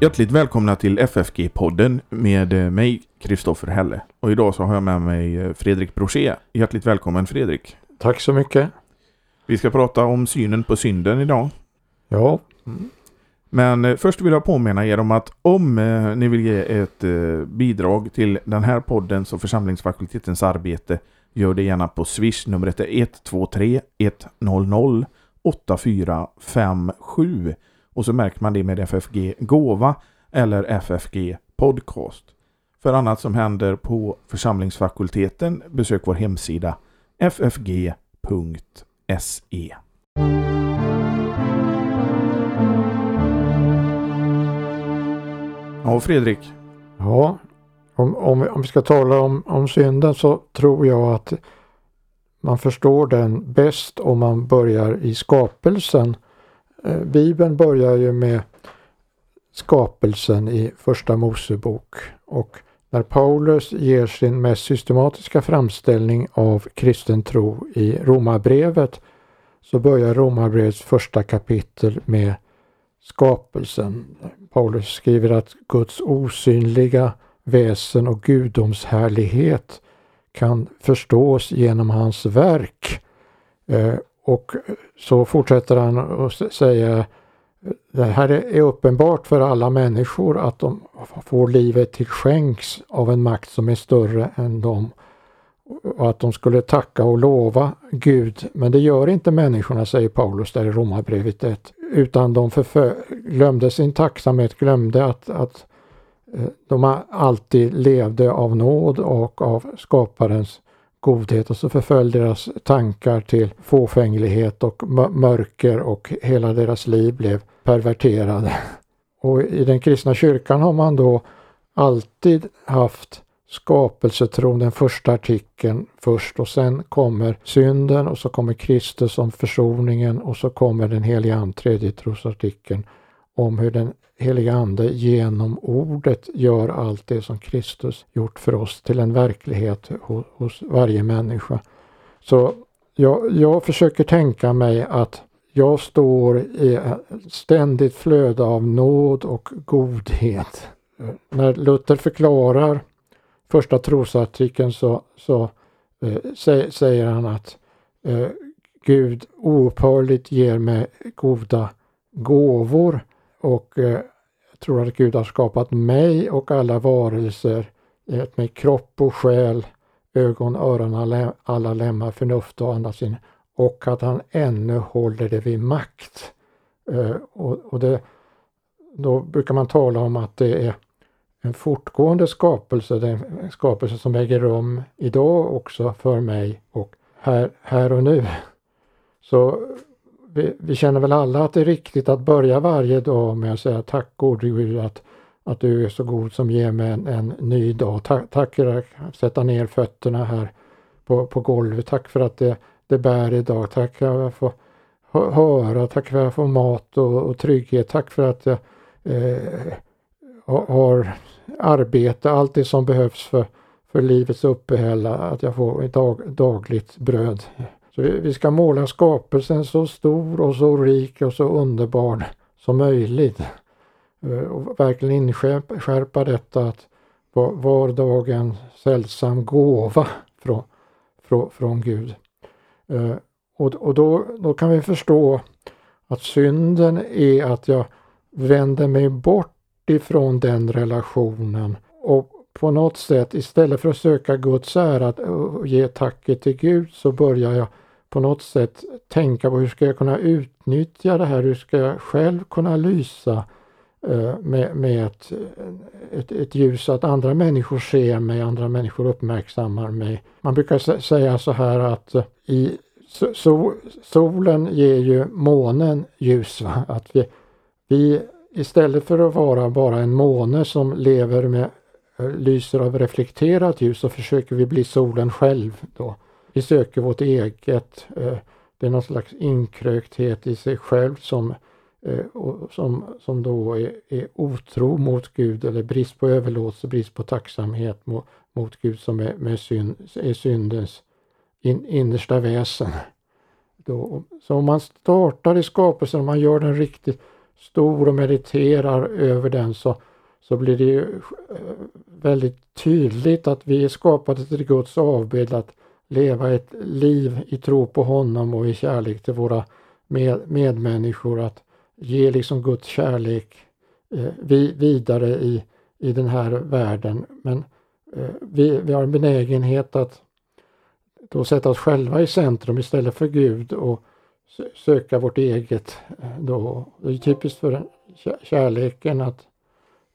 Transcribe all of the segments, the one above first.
Hjärtligt välkomna till FFG-podden med eh, mig, Kristoffer Helle. Och idag så har jag med mig eh, Fredrik Brochet. Hjärtligt välkommen Fredrik. Tack så mycket. Vi ska prata om synen på synden idag. Ja, Men eh, först vill jag påminna er om att om ni vill ge ett bidrag till den här poddens och församlingsfakultetens arbete gör det gärna på Swish. Numret är 123 100 8457 och så märker man det med FFG Gåva eller FFG Podcast. För annat som händer på församlingsfakulteten besök vår hemsida ffg.se. Ja, Fredrik. ja. Om, om, om vi ska tala om, om synden så tror jag att man förstår den bäst om man börjar i skapelsen. Eh, Bibeln börjar ju med skapelsen i Första Mosebok och när Paulus ger sin mest systematiska framställning av kristen tro i Romarbrevet så börjar Romarbrevets första kapitel med skapelsen. Paulus skriver att Guds osynliga väsen och gudomshärlighet kan förstås genom hans verk. Eh, och så fortsätter han och säger, det här är uppenbart för alla människor att de får livet till skänks av en makt som är större än dem. Och att de skulle tacka och lova Gud. Men det gör inte människorna, säger Paulus där i Romarbrevet 1. Utan de förfö- glömde sin tacksamhet, glömde att, att eh, de alltid levde av nåd och av skaparens godhet och så förföll deras tankar till fåfänglighet och mörker och hela deras liv blev perverterade. Och i den kristna kyrkan har man då alltid haft skapelsetron, den första artikeln först och sen kommer synden och så kommer Kristus som försoningen och så kommer den heliga Ande, tredje trosartikeln om hur den heliga Ande genom ordet gör allt det som Kristus gjort för oss till en verklighet hos, hos varje människa. Så jag, jag försöker tänka mig att jag står i ett ständigt flöde av nåd och godhet. När Luther förklarar första trosartikeln så, så eh, säger han att eh, Gud oupphörligt ger mig goda gåvor och eh, jag tror att Gud har skapat mig och alla varelser gett mig kropp och själ, ögon, öron, alla, lemmar, förnuft och andas in och att han ännu håller det vid makt. Eh, och, och det, då brukar man tala om att det är en fortgående skapelse, det är en skapelse som äger rum idag också för mig och här, här och nu. Så vi, vi, känner väl alla att det är riktigt att börja varje dag med att säga tack gode Gud att, att du är så god som ger mig en, en ny dag. Tack, tack för att sätta ner fötterna här på, på golvet. Tack för att det, det bär idag. Tack för att jag får höra. Tack för att jag får mat och, och trygghet. Tack för att jag eh, har arbete, allt det som behövs för, för livets uppehälle, att jag får dag, dagligt bröd. Så vi ska måla skapelsen så stor och så rik och så underbar som möjligt. Eh, och verkligen inskärpa detta att var dag en sällsam gåva från, från, från Gud. Eh, och, och då, då kan vi förstå att synden är att jag vänder mig bort ifrån den relationen och på något sätt istället för att söka Guds ära och ge tacket till Gud så börjar jag på något sätt tänka på hur ska jag kunna utnyttja det här, hur ska jag själv kunna lysa eh, med, med ett, ett, ett ljus så att andra människor ser mig, andra människor uppmärksammar mig. Man brukar säga så här att eh, i so, solen ger ju månen ljus. Va? Att vi, vi istället för att vara bara en måne som lever med eh, lyser av reflekterat ljus så försöker vi bli solen själv då. Vi söker vårt eget. Eh, det är någon slags inkrökthet i sig själv som, eh, som, som då är, är otro mot Gud eller brist på överlåtelse, brist på tacksamhet mot, mot Gud som är, med synd, är syndens in, innersta väsen. Då, så om man startar i skapelsen, om man gör den riktigt, stor och mediterar över den så, så blir det ju eh, väldigt tydligt att vi är skapade till Guds avbild att leva ett liv i tro på honom och i kärlek till våra med, medmänniskor. Att ge liksom Guds kärlek eh, vi, vidare i, i den här världen. Men eh, vi, vi har en benägenhet att då sätta oss själva i centrum istället för Gud och söka vårt eget. Eh, då. Det är typiskt för kärleken att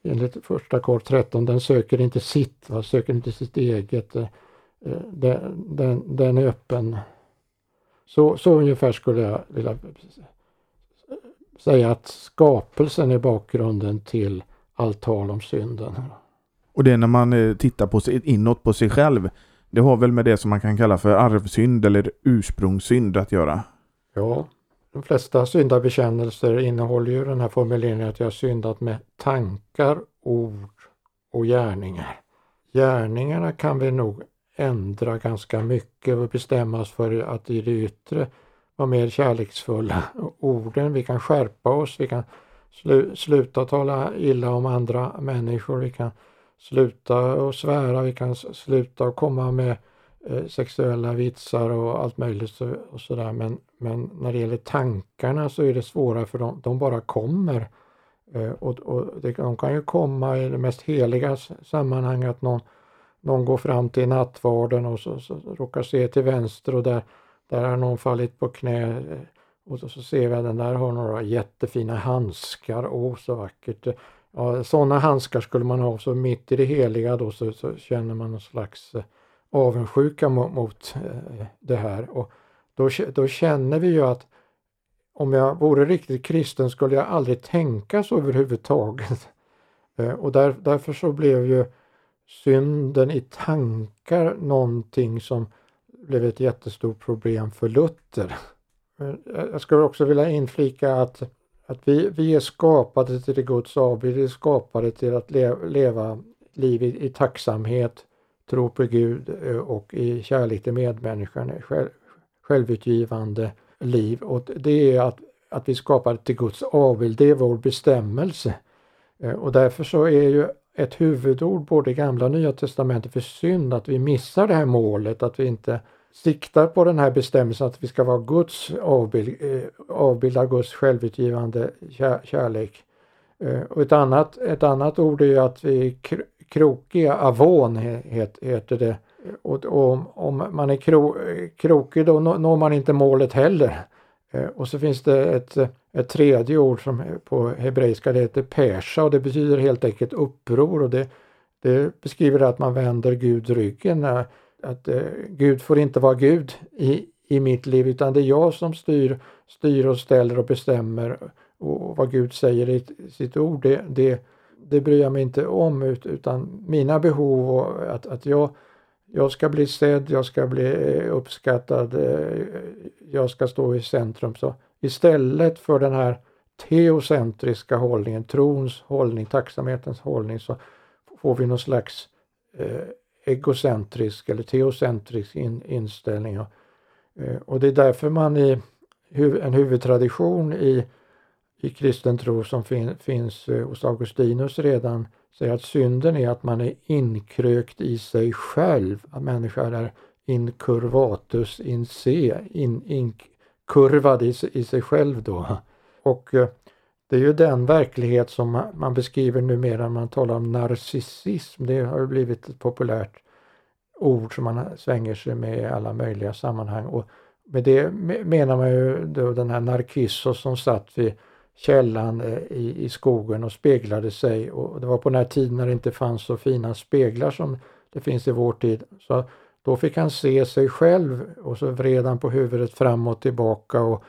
enligt första kor 13, den söker inte sitt, va? söker inte sitt eget. Eh, Eh, eh, den, den, den är öppen. Så, så ungefär skulle jag vilja säga att skapelsen är bakgrunden till allt tal om synden. Och det är när man tittar på sig, inåt på sig själv. Det har väl med det som man kan kalla för arvsynd eller ursprungssynd att göra? Ja, de flesta syndabekännelser innehåller ju den här formuleringen att jag har syndat med tankar, ord och gärningar. Gärningarna kan vi nog ändra ganska mycket och bestämma oss för att i det yttre vara mer kärleksfulla. Orden, vi kan skärpa oss, vi kan slu sluta tala illa om andra människor, vi kan sluta och svära, vi kan sluta och komma med Eh, sexuella vitsar och allt möjligt så, och sådär. Men, men när det gäller tankarna så är det svårare för de, de bara kommer. Eh, och, och det, de kan ju komma i det mest heliga sammanhang att någon, någon går fram till nattvarden och så, så råkar se till vänster och där, där har någon fallit på knä eh, och så, så ser vi att den där har några jättefina handskar. Åh, så vackert! Ja, sådana handskar skulle man ha, så mitt i det heliga då så, så känner man någon slags eh, avundsjuka mot, mot det här. Och då, då känner vi ju att om jag vore riktigt kristen skulle jag aldrig tänka så överhuvudtaget. Och där, därför så blev ju synden i tankar någonting som blev ett jättestort problem för Luther. Jag skulle också vilja inflika att, att vi, vi är skapade till det Guds avbild, vi är skapade till att leva, leva liv i, i tacksamhet tro på Gud eh, och i kärlek till medmänniskan, eh, själv, självutgivande liv. Och det är att, att vi skapar till Guds avbild, det är vår bestämmelse. Eh, och därför så är ju ett huvudord både i Gamla och Nya Testamentet för synd att vi missar det här målet, att vi inte siktar på den här bestämmelsen att vi ska vara Guds avbild, eh, avbilda Guds självutgivande kärlek. Eh, och ett annat, ett annat ord är att vi är krokiga, avon heter det. Och, och om man är kro, krokig då når man inte målet heller. Eh, och så finns det ett, ett tredje ord som på hebreiska det heter persa och det betyder helt enkelt uppror och det, det beskriver att man vänder Gud ryggen. Eh, att, eh, Gud får inte vara Gud i, i mitt liv utan det är jag som styr, styr och ställer och bestämmer och vad Gud säger i sitt ord det, det, det bryr jag mig inte om utan mina behov och att, att jag, jag ska bli sedd, jag ska bli eh, uppskattad, eh, jag ska stå i centrum. Så istället för den här teocentriska hållningen, trons hållning, tacksamhetens hållning så får vi någon slags eh, egocentrisk eller teocentrisk in, inställning. Eh, och det är därför man i en huvudtradition i i kristen tro som fin, finns hos Augustinus redan säger att synden är att man är inkrökt i sig själv, att människan är incurvatus in se, in, inkurvad i, i sig själv då. Och eh, det är ju den verklighet som man beskriver numera när man talar om narcissism. Det har blivit ett populärt ord som man svänger sig med i alla möjliga sammanhang. Och med det menar man ju då den här Narcissus som satt vid källan eh, i, i skogen och speglade sig. Och det var på den här tiden när det inte fanns så fina speglar som det finns i vår tid. Så då fick han se sig själv och så vred han på huvudet fram och tillbaka och,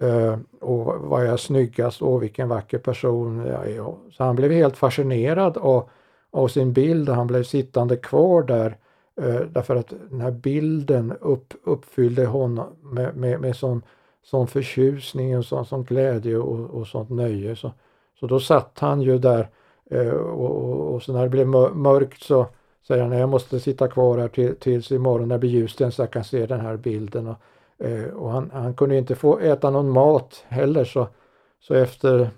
eh, och var jag snyggast? Åh vilken vacker person jag är. Så han blev helt fascinerad av, av sin bild och han blev sittande kvar där eh, därför att den här bilden upp, uppfyllde honom med, med, med sån sån förtjusning och sån, sån glädje och, och sånt nöje. Så, så då satt han ju där eh, och, och, och, så när det blev mörkt så säger han jag måste sitta kvar här till, tills imorgon när det blir ljust så jag kan se den här bilden. Och, eh, och han, han kunde inte få äta någon mat heller så, så efter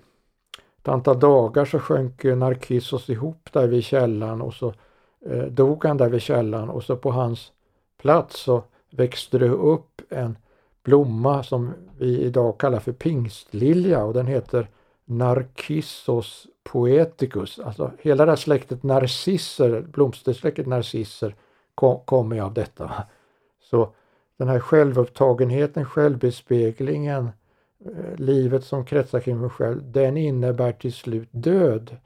ett antal dagar så sjönk Narkissos ihop där vid källan och så eh, dog han där vid källan och så på hans plats så växte det upp en blomma som vi idag kallar för pingstlilja och den heter Narcissus poeticus. Alltså hela det här släktet narcisser, blomstersläktet narcisser kommer kom av detta. Så den här självupptagenheten, självbespeglingen, eh, livet som kretsar kring mig själv, den innebär till slut död.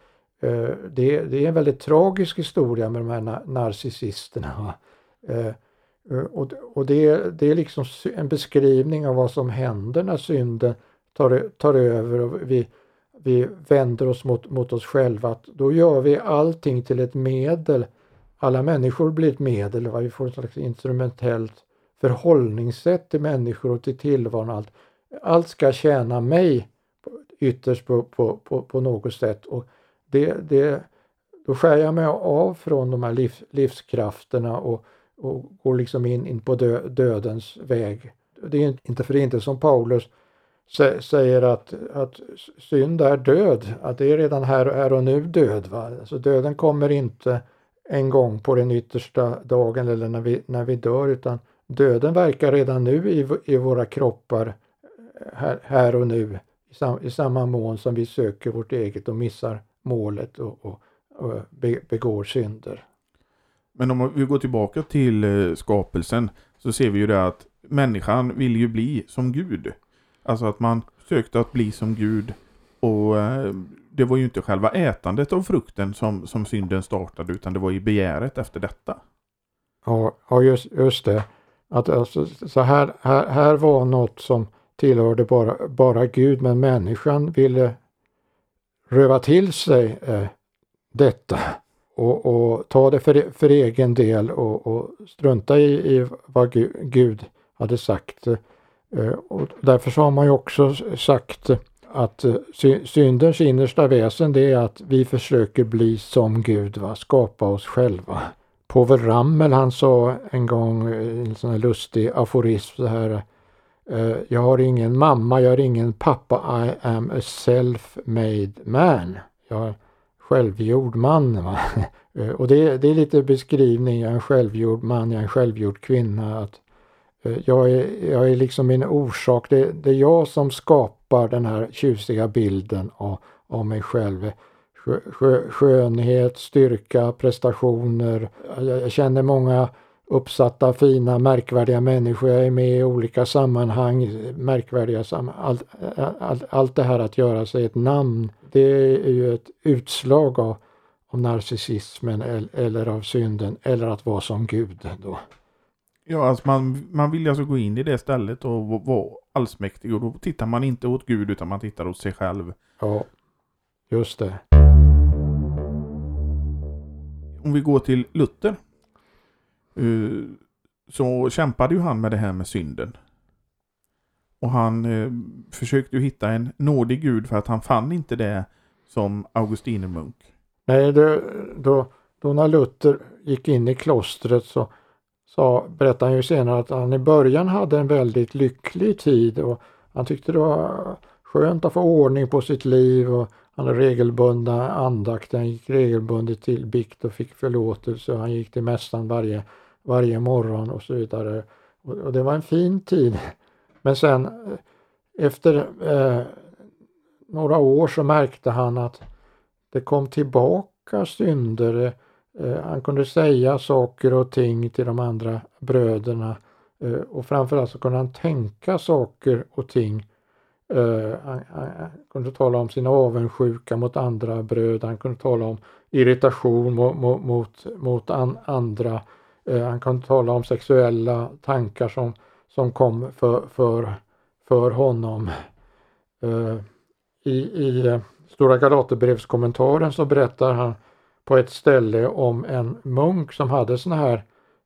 Eh, det, det är en väldigt tragisk historia med de här narcissisterna. Eh, och, och det, det är liksom en beskrivning av vad som händer när synden tar, tar över och vi, vi vänder oss mot, mot oss själva. Att då gör vi allting till ett medel. Alla människor blir ett medel, va? vi får ett slags instrumentellt förhållningssätt till människor och till tillvaron. Allt, allt ska tjäna mig ytterst på, på, på, på något sätt. Och det, det, då skär jag mig av från de här liv, livskrafterna och, och går liksom in, in på dö, dödens väg. Det är inte för inte som Paulus säger att, att synd är död, att det är redan här, här och nu död. Va? Alltså döden kommer inte en gång på den yttersta dagen eller när vi, när vi dör utan döden verkar redan nu i, i våra kroppar eh, här, här och nu i, sam, i, samma mån som vi söker vårt eget och missar målet och, och, och begår synder. Men om vi går tillbaka till eh, skapelsen så ser vi ju det att människan vill ju bli som Gud. Alltså att man sökte att bli som Gud och eh, det var ju inte själva ätandet av frukten som, som synden startade utan det var ju begäret efter detta. Ja, ja just, just det. Att alltså, så här, här, här var något som tillhörde bara, bara Gud men människan ville röva till sig eh, detta och, och, ta det för, för egen del och, och strunta i, i vad Gud, hade sagt. Eh, och därför har man ju också sagt att eh, syndens innersta väsen det är att vi försöker bli som Gud, va? skapa oss själva. Povel Ramel han sa en gång eh, en sån här lustig aforism så här Jag har ingen mamma, jag har ingen pappa, I am a self-made man. Jag självgjord man. Va? Eh, och det, det är lite beskrivning, jag är en självgjord man, jag är en självgjord kvinna. Att eh, jag är, jag är liksom min orsak. Det, det, är jag som skapar den här tjusiga bilden av, av mig själv. Skö, skö, skönhet, styrka, prestationer. Jag, jag, känner många uppsatta, fina, märkvärdiga människor. Jag är med i olika sammanhang, märkvärdiga sammanhang. Allt, allt, allt det här att göra sig ett namn, det är ju ett utslag av, av narcissismen eller, eller av synden eller att vara som Gud. Då. Ja, alltså man, man vill alltså gå in i det stället och vara allsmäktig och då tittar man inte åt Gud utan man tittar åt sig själv. Ja, just det. Om vi går till Luther. Eh, så kämpade ju han med det här med synden. Och han eh, försökte ju hitta en nådig Gud för att han fann inte det som Augustinermunk. Nej, det, då, då när Luther gick in i klostret så sa, berättade han ju senare att han i början hade en väldigt lycklig tid och han tyckte det var skönt att få ordning på sitt liv och han hade regelbundna andakter, han gick regelbundet till bikt och fick förlåtelse. och Han gick till mässan varje, varje morgon och så vidare. Och, och det var en fin tid. Men sen eh, efter eh, några år så märkte han att det kom tillbaka synder. Eh, eh, han kunde säga saker och ting till de andra bröderna eh, och framförallt så kunde han tänka saker och ting. Eh, han, han, kunde tala om sin avundsjuka mot andra bröder, han kunde tala om irritation mot, mot, mot an, andra. Eh, han kan tala om sexuella tankar som, som kom för, för, för honom. Eh, I, i eh, Stora Galaterbrevskommentaren så berättar han på ett ställe om en munk som hade såna här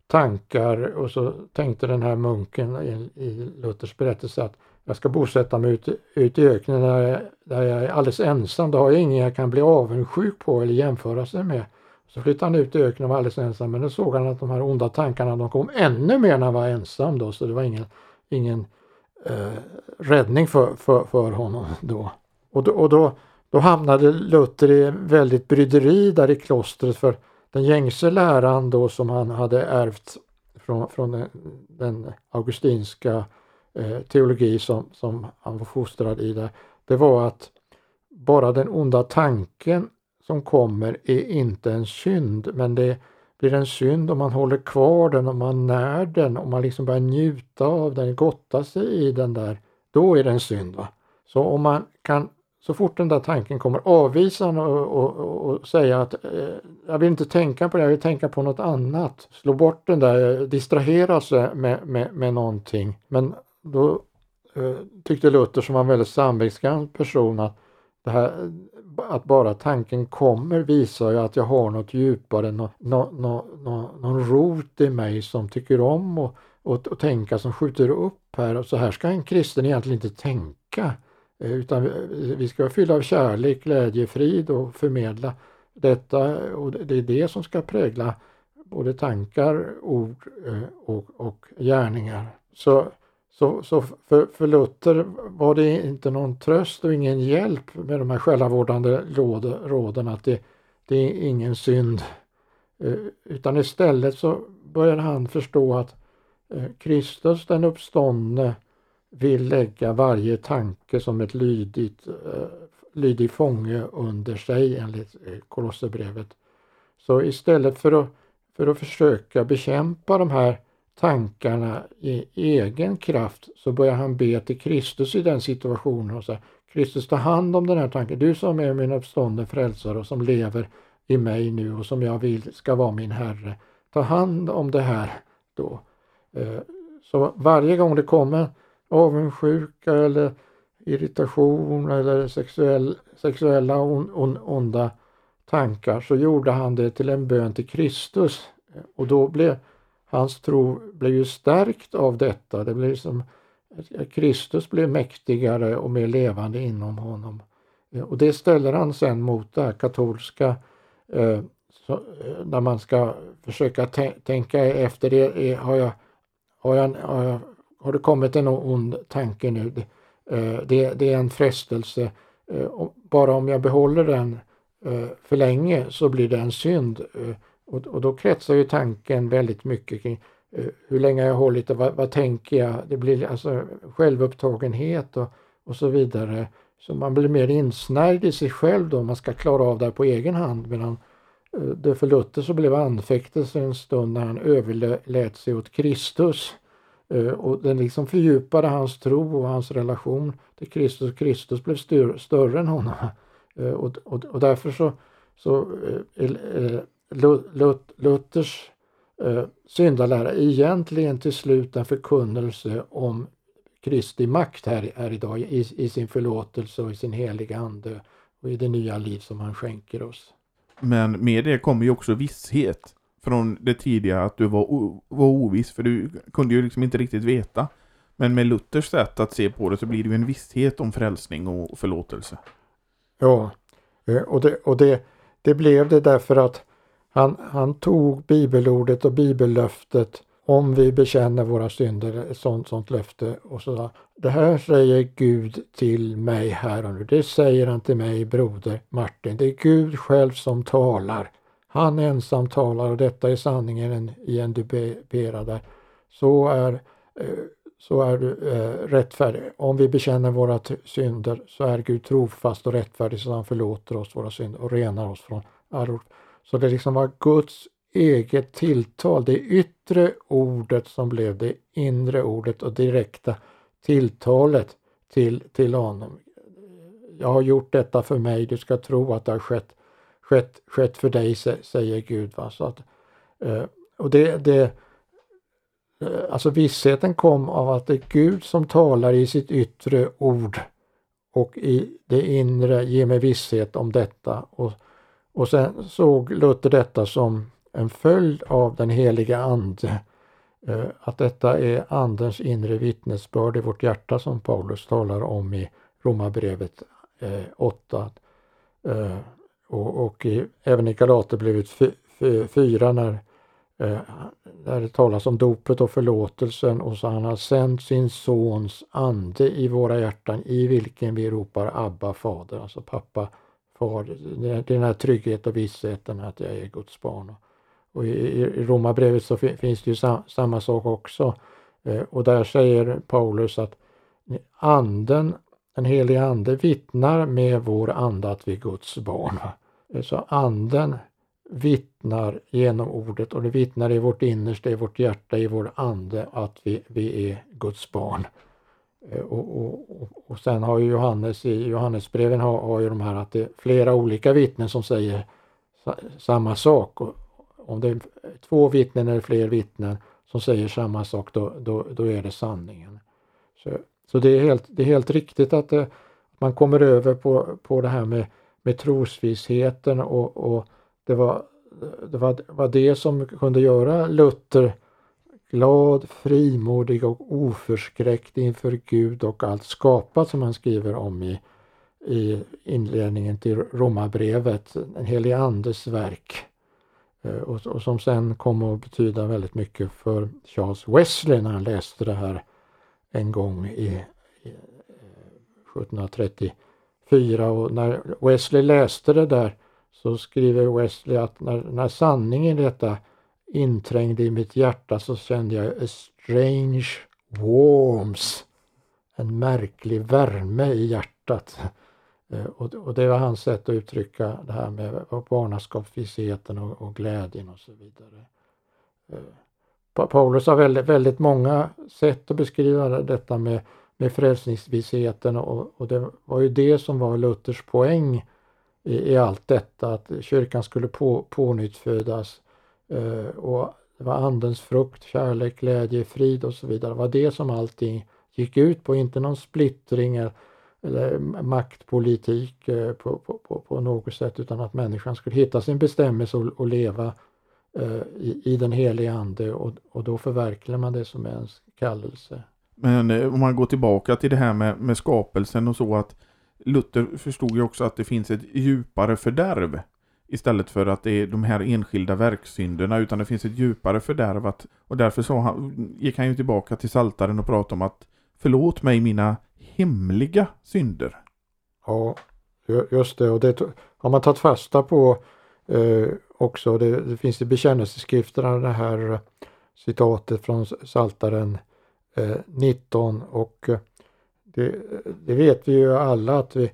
tankar och så tänkte den här munken i, i Luthers berättelse att jag ska bosätta mig ute ut i öknen där jag, där jag är alldeles ensam. Då har jag ingen jag kan bli avundsjuk på eller jämföra sig med. Så flyttade han ut i öknen och var alldeles ensam. Men då såg han att de här onda tankarna de kom ännu mer när han var ensam då. Så det var ingen, ingen eh, räddning för, för, för honom då. Och då, och då då hamnade Luther i väldigt bryderi där i klostret för den gängse läran då som han hade ärvt från, från den, den augustinska eh, teologi som, som han var fostrad i där, det var att bara den onda tanken som kommer är inte en synd men det blir en synd om man håller kvar den, om man när den, om man liksom börjar njuta av den, gotta sig i den där, då är det en synd. Va? Så om man kan, så fort den där tanken kommer, avvisa den och, och, och, säga att eh, jag vill inte tänka på det, jag vill tänka på något annat. Slå bort den där, distrahera sig med, med, med någonting. Men då eh, tyckte Luther som var en väldigt samvetsgrann person att det här, att bara tanken kommer visar ju att jag har något djupare, någon, någon, någon, någon rot i mig som tycker om och, och, och tänka som skjuter upp här. Och så här ska en kristen egentligen inte tänka. Eh, utan vi ska vara fyllda av kärlek, glädje, frid och förmedla detta och det är det som ska prägla både tankar, ord eh, och, och gärningar. Så så, så för, för, Luther var det inte någon tröst och ingen hjälp med de här själavårdande råd, råden att det, det är ingen synd. Eh, utan istället så började han förstå att eh, Kristus den uppståndne vill lägga varje tanke som ett lydigt, eh, lydig fånge under sig enligt Kolosserbrevet. Så istället för att, för att försöka bekämpa de här tankarna i egen kraft så börjar han be till Kristus i den situationen och säger Kristus ta hand om den här tanken. Du som är min uppståndne frälsare och som lever i mig nu och som jag vill ska vara min Herre. Ta hand om det här då. Eh, så varje gång det kommer avundsjuka eller irritation eller sexuell, sexuella on, on, onda tankar så gjorde han det till en bön till Kristus och då blev Hans tro blev ju stärkt av detta. Det blev som Kristus blev mäktigare och mer levande inom honom. Eh, och det ställer han sen mot det här katolska eh, så, eh, man ska försöka tänka efter. Det, eh, har, jag, har, jag, har, jag, har det kommit en ond tanke nu? Det, eh, det, det är en frestelse. Eh, bara om jag behåller den för länge så blir det en synd. Och, och då kretsar ju tanken väldigt mycket kring eh, hur länge har jag hållit och vad, vad, tänker jag? Det blir alltså självupptagenhet och, och så vidare. Så man blir mer insnärjd i sig själv då, man ska klara av det här på egen hand. Medan eh, det för Luther så blev anfäktelse en stund när han överlät sig åt Kristus. Eh, och den liksom fördjupade hans tro och hans relation till Kristus. Kristus blev styr, större än honom. och, och, och därför så, så Luthers eh, syndalära egentligen till slut en förkunnelse om Kristi makt här, här idag i, i sin förlåtelse och i sin heliga ande och i det nya liv som han skänker oss. Men med det kommer ju också visshet från det tidiga att du var, var oviss för du kunde ju liksom inte riktigt veta. Men med Luthers sätt att se på det så blir det ju en visshet om frälsning och förlåtelse. Ja, eh, och det, och det, det blev det därför att han, han tog bibelordet och bibellöftet om vi bekänner våra synder, ett sånt, sånt löfte. Och så, det här säger Gud till mig här och nu. Det säger han till mig, broder Martin. Det är Gud själv som talar. Han ensam talar och detta är sanningen i en du Så är, eh, så är du rättfärdig. Om vi bekänner våra synder så är Gud trofast och rättfärdig så han förlåter oss våra synder och renar oss från all så det liksom var Guds eget tilltal, det yttre ordet som blev det inre ordet och direkta tilltalet till, till honom. Jag har gjort detta för mig, du ska tro att det har skett, skett, skett för dig, säger Gud. Va? Så att, eh, och det, det, eh, alltså vissheten kom av att det är Gud som talar i sitt yttre ord och i det inre ger mig visshet om detta. Och och sen såg Luther detta som en följd av den heliga Ande. Eh, att detta är Andens inre vittnesbörd i vårt hjärta som Paulus talar om i Romarbrevet eh, 8. Eh, och, och i, även i Galaterbrevet 4 när där det talas om dopet och förlåtelsen och så han har sänt sin sons ande i våra hjärtan i vilken vi ropar Abba fader, alltså pappa, far. Den här tryggheten och vissheten att jag är Guds barn. Och i, i Romarbrevet så finns det ju sam, samma sak också. Eh, och där säger Paulus att anden, den helige ande vittnar med vår ande att vi är Guds barn. Eh, så anden vittnar genom ordet och det vittnar i vårt innersta, i vårt hjärta, i vår ande att vi, vi är Guds barn. Eh, och, och, och sen har ju Johannes i Johannesbreven har, har ju de här att det är flera olika vittnen som säger samma sak. Och om det är två vittnen eller fler vittnen som säger samma sak då, då, då är det sanningen. Så, så det, är helt, det är helt riktigt att eh, det, man kommer över på, på det här med, med trosvissheten och, och det, var, det var, var det som kunde göra Luther glad, frimodig och oförskräckt inför Gud och allt skapat som han skriver om i, i inledningen till Romarbrevet, en helig andes verk. Eh, och, och, som sen kom att betyda väldigt mycket för Charles Wesley när han läste det här en gång i, i eh, 1734 och när Wesley läste det där så skriver Wesley att när, när sanningen i detta inträngde i mitt hjärta så kände jag a strange warmth. En märklig värme i hjärtat. Eh, och, det var hans sätt att uttrycka det här med barnaskapsvisheten och, glädjen och så vidare. Eh, Paulus har väldigt, väldigt många sätt att beskriva detta med, med frälsningsvisheten och, och det var ju det som var Luthers poäng i, i allt detta, att kyrkan skulle på, pånyttfödas Eh, och det var andens frukt, kärlek, glädje, frid och så vidare. Det var det som allting gick ut på, inte någon splittring eller maktpolitik eh, på, på, på, på, något sätt utan att människan skulle hitta sin bestämmelse och, och leva eh, i, i, den heliga ande och, och då förverkligar man det som är ens kallelse. Men eh, om man går tillbaka till det här med, med skapelsen och så att Luther förstod ju också att det finns ett djupare fördärv istället för att det är de här enskilda verksynderna utan det finns ett djupare fördärv att, och därför så han, gick han ju tillbaka till saltaren och pratade om att förlåt mig mina hemliga synder. Ja, just det. Och det har man tagit fasta på eh, också. Det, det, finns i bekännelseskrifterna det här eh, citatet från Saltaren eh, 19 och eh, det, eh, det, vet vi ju alla att vi,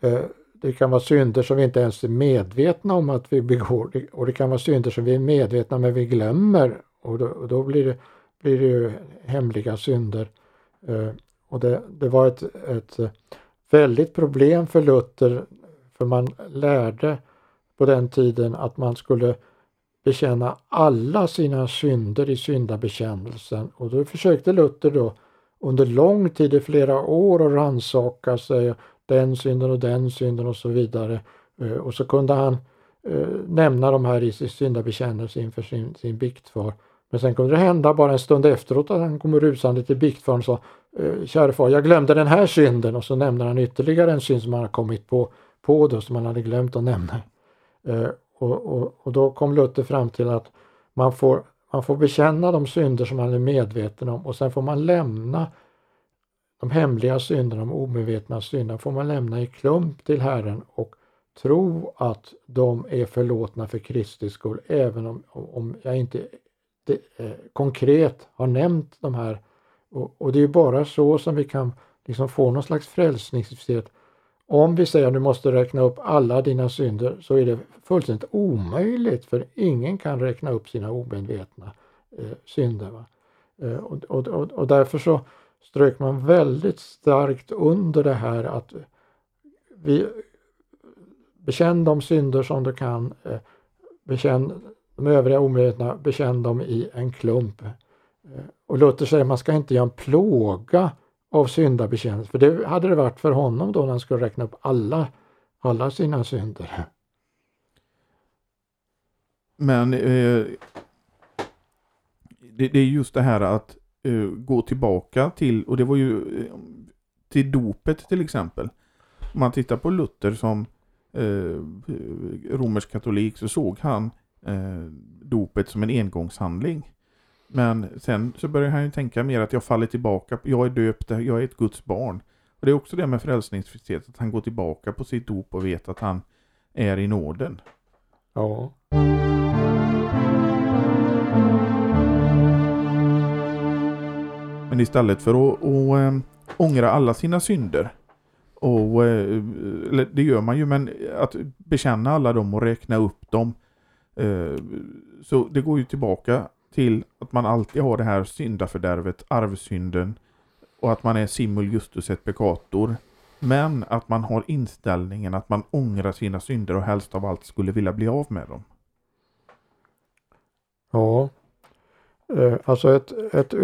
eh, det kan vara synder som vi inte ens är medvetna om att vi begår. Och det kan vara synder som vi är medvetna om men vi glömmer. Och då, och då blir, det, blir det ju hemliga synder. Eh, och det, det var ett, ett eh, väldigt problem för Luther för man lärde på den tiden att man skulle bekänna alla sina synder i syndabekännelsen. Och då försökte Luther då under lång tid, i flera år, att rannsaka sig den synden och den synden och så vidare. Eh, och så kunde han eh, nämna de här i sin syndabekännelse inför sin, sin biktfar. Men sen kunde det hända bara en stund efteråt att han kommer rusande till biktfaren och sa eh, Käre far, jag glömde den här synden och så nämner han ytterligare en synd som han har kommit på, på då, som han hade glömt att nämna. Och, och, och, då kom Luther fram till att man får, man får bekänna de synder som man är medveten om och sen får man lämna de hemliga synderna, de omedvetna synderna får man lämna i klump till Herren och tro att de är förlåtna för Kristi skull även om, om jag inte det, eh, konkret har nämnt de här. Och, och, det är bara så som vi kan liksom få någon slags frälsningsfrihet. Om vi säger att du måste räkna upp alla dina synder så är det fullständigt omöjligt för ingen kan räkna upp sina omedvetna eh, synder. Eh, och, och, och, och, därför så strök man väldigt starkt under det här att vi bekänn de synder som du kan, eh, bekänn de övriga omedvetna, bekänn dem i en klump. Eh, och Luther säger att man ska inte göra en plåga av syndabekännelse, för det hade det varit för honom då när han skulle räkna upp alla, alla sina synder. Men eh, det, det, är just det här att Eh, gå tillbaka till, och det var ju eh, till dopet till exempel. Om man tittar på Luther som eh, romersk katolik så såg han eh, dopet som en engångshandling. Men sen så börjar han ju tänka mer att jag faller tillbaka, jag är döpt, jag är ett Guds barn. Och det är också det med frälsningsfrihet, att han går tillbaka på sitt dop och vet att han är i nåden. Ja. Men istället för att, och, eh, äh, ångra alla sina synder och äh, det gör man ju men att bekänna alla dem och räkna upp dem äh, så det går ju tillbaka till att man alltid har det här syndafördärvet, arvsynden och att man är simul justus et peccator. Men att man har inställningen att man ångrar sina synder och helst av allt skulle vilja bli av med dem. Ja, alltså ett, ett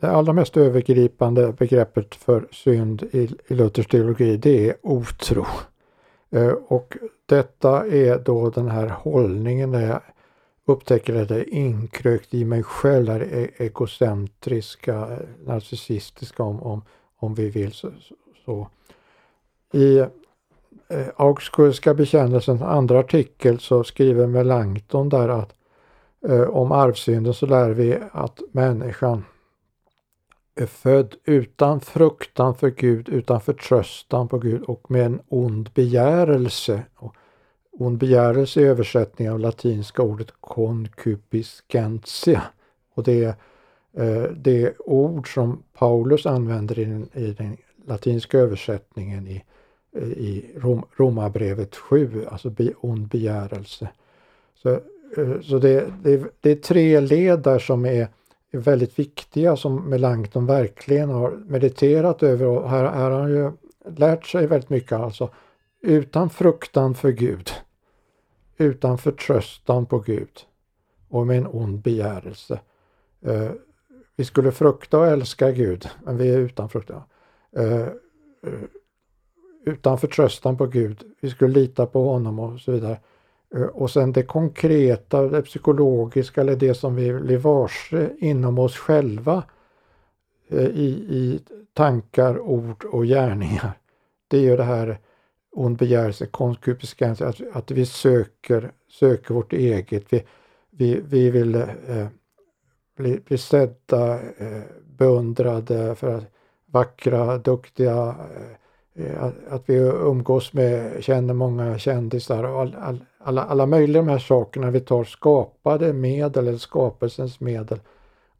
det allra mest övergripande begreppet för synd i, i Luthers teologi det är otro. Eh, och detta är då den här hållningen där jag upptäcker att det är inkrökt i mig själv, det är ekocentriska, narcissistiska om, om, om vi vill. så. så. I eh, Augsburgska bekännelsens andra artikel så skriver Melanchthon där att eh, om arvsynden så lär vi att människan är född utan fruktan för Gud, utan förtröstan på Gud och med en ond begärelse. Och ond begärelse är översättning av latinska ordet concupiscentia. Och det är eh, det ord som Paulus använder i den, i den latinska översättningen i, i Rom, Romarbrevet 7, alltså be, ond begärelse. Så, eh, så det, det, det är tre led där som är är väldigt viktiga som Melanchthon verkligen har mediterat över och här, här har han ju lärt sig väldigt mycket alltså. Utan fruktan för Gud, utan förtröstan på Gud och med en ond begärelse. Eh, vi skulle frukta och älska Gud, men vi är utan fruktan. Eh, eh utan förtröstan på Gud, vi skulle lita på honom och så vidare. Eh, och sen det konkreta, det psykologiska eller det som vi blir varse inom oss själva eh, i, i tankar, ord och gärningar. Det är ju det här ond begärelse, konkupiscens, att, att vi söker, söker vårt eget. Vi, vi, vi vill eh, bli, bli sedda, eh, beundrade för att vackra, duktiga, Eh, Eh, att, att vi umgås med, känner många kändisar och all, all, alla, alla möjliga de här sakerna. Vi tar skapade medel eller skapelsens medel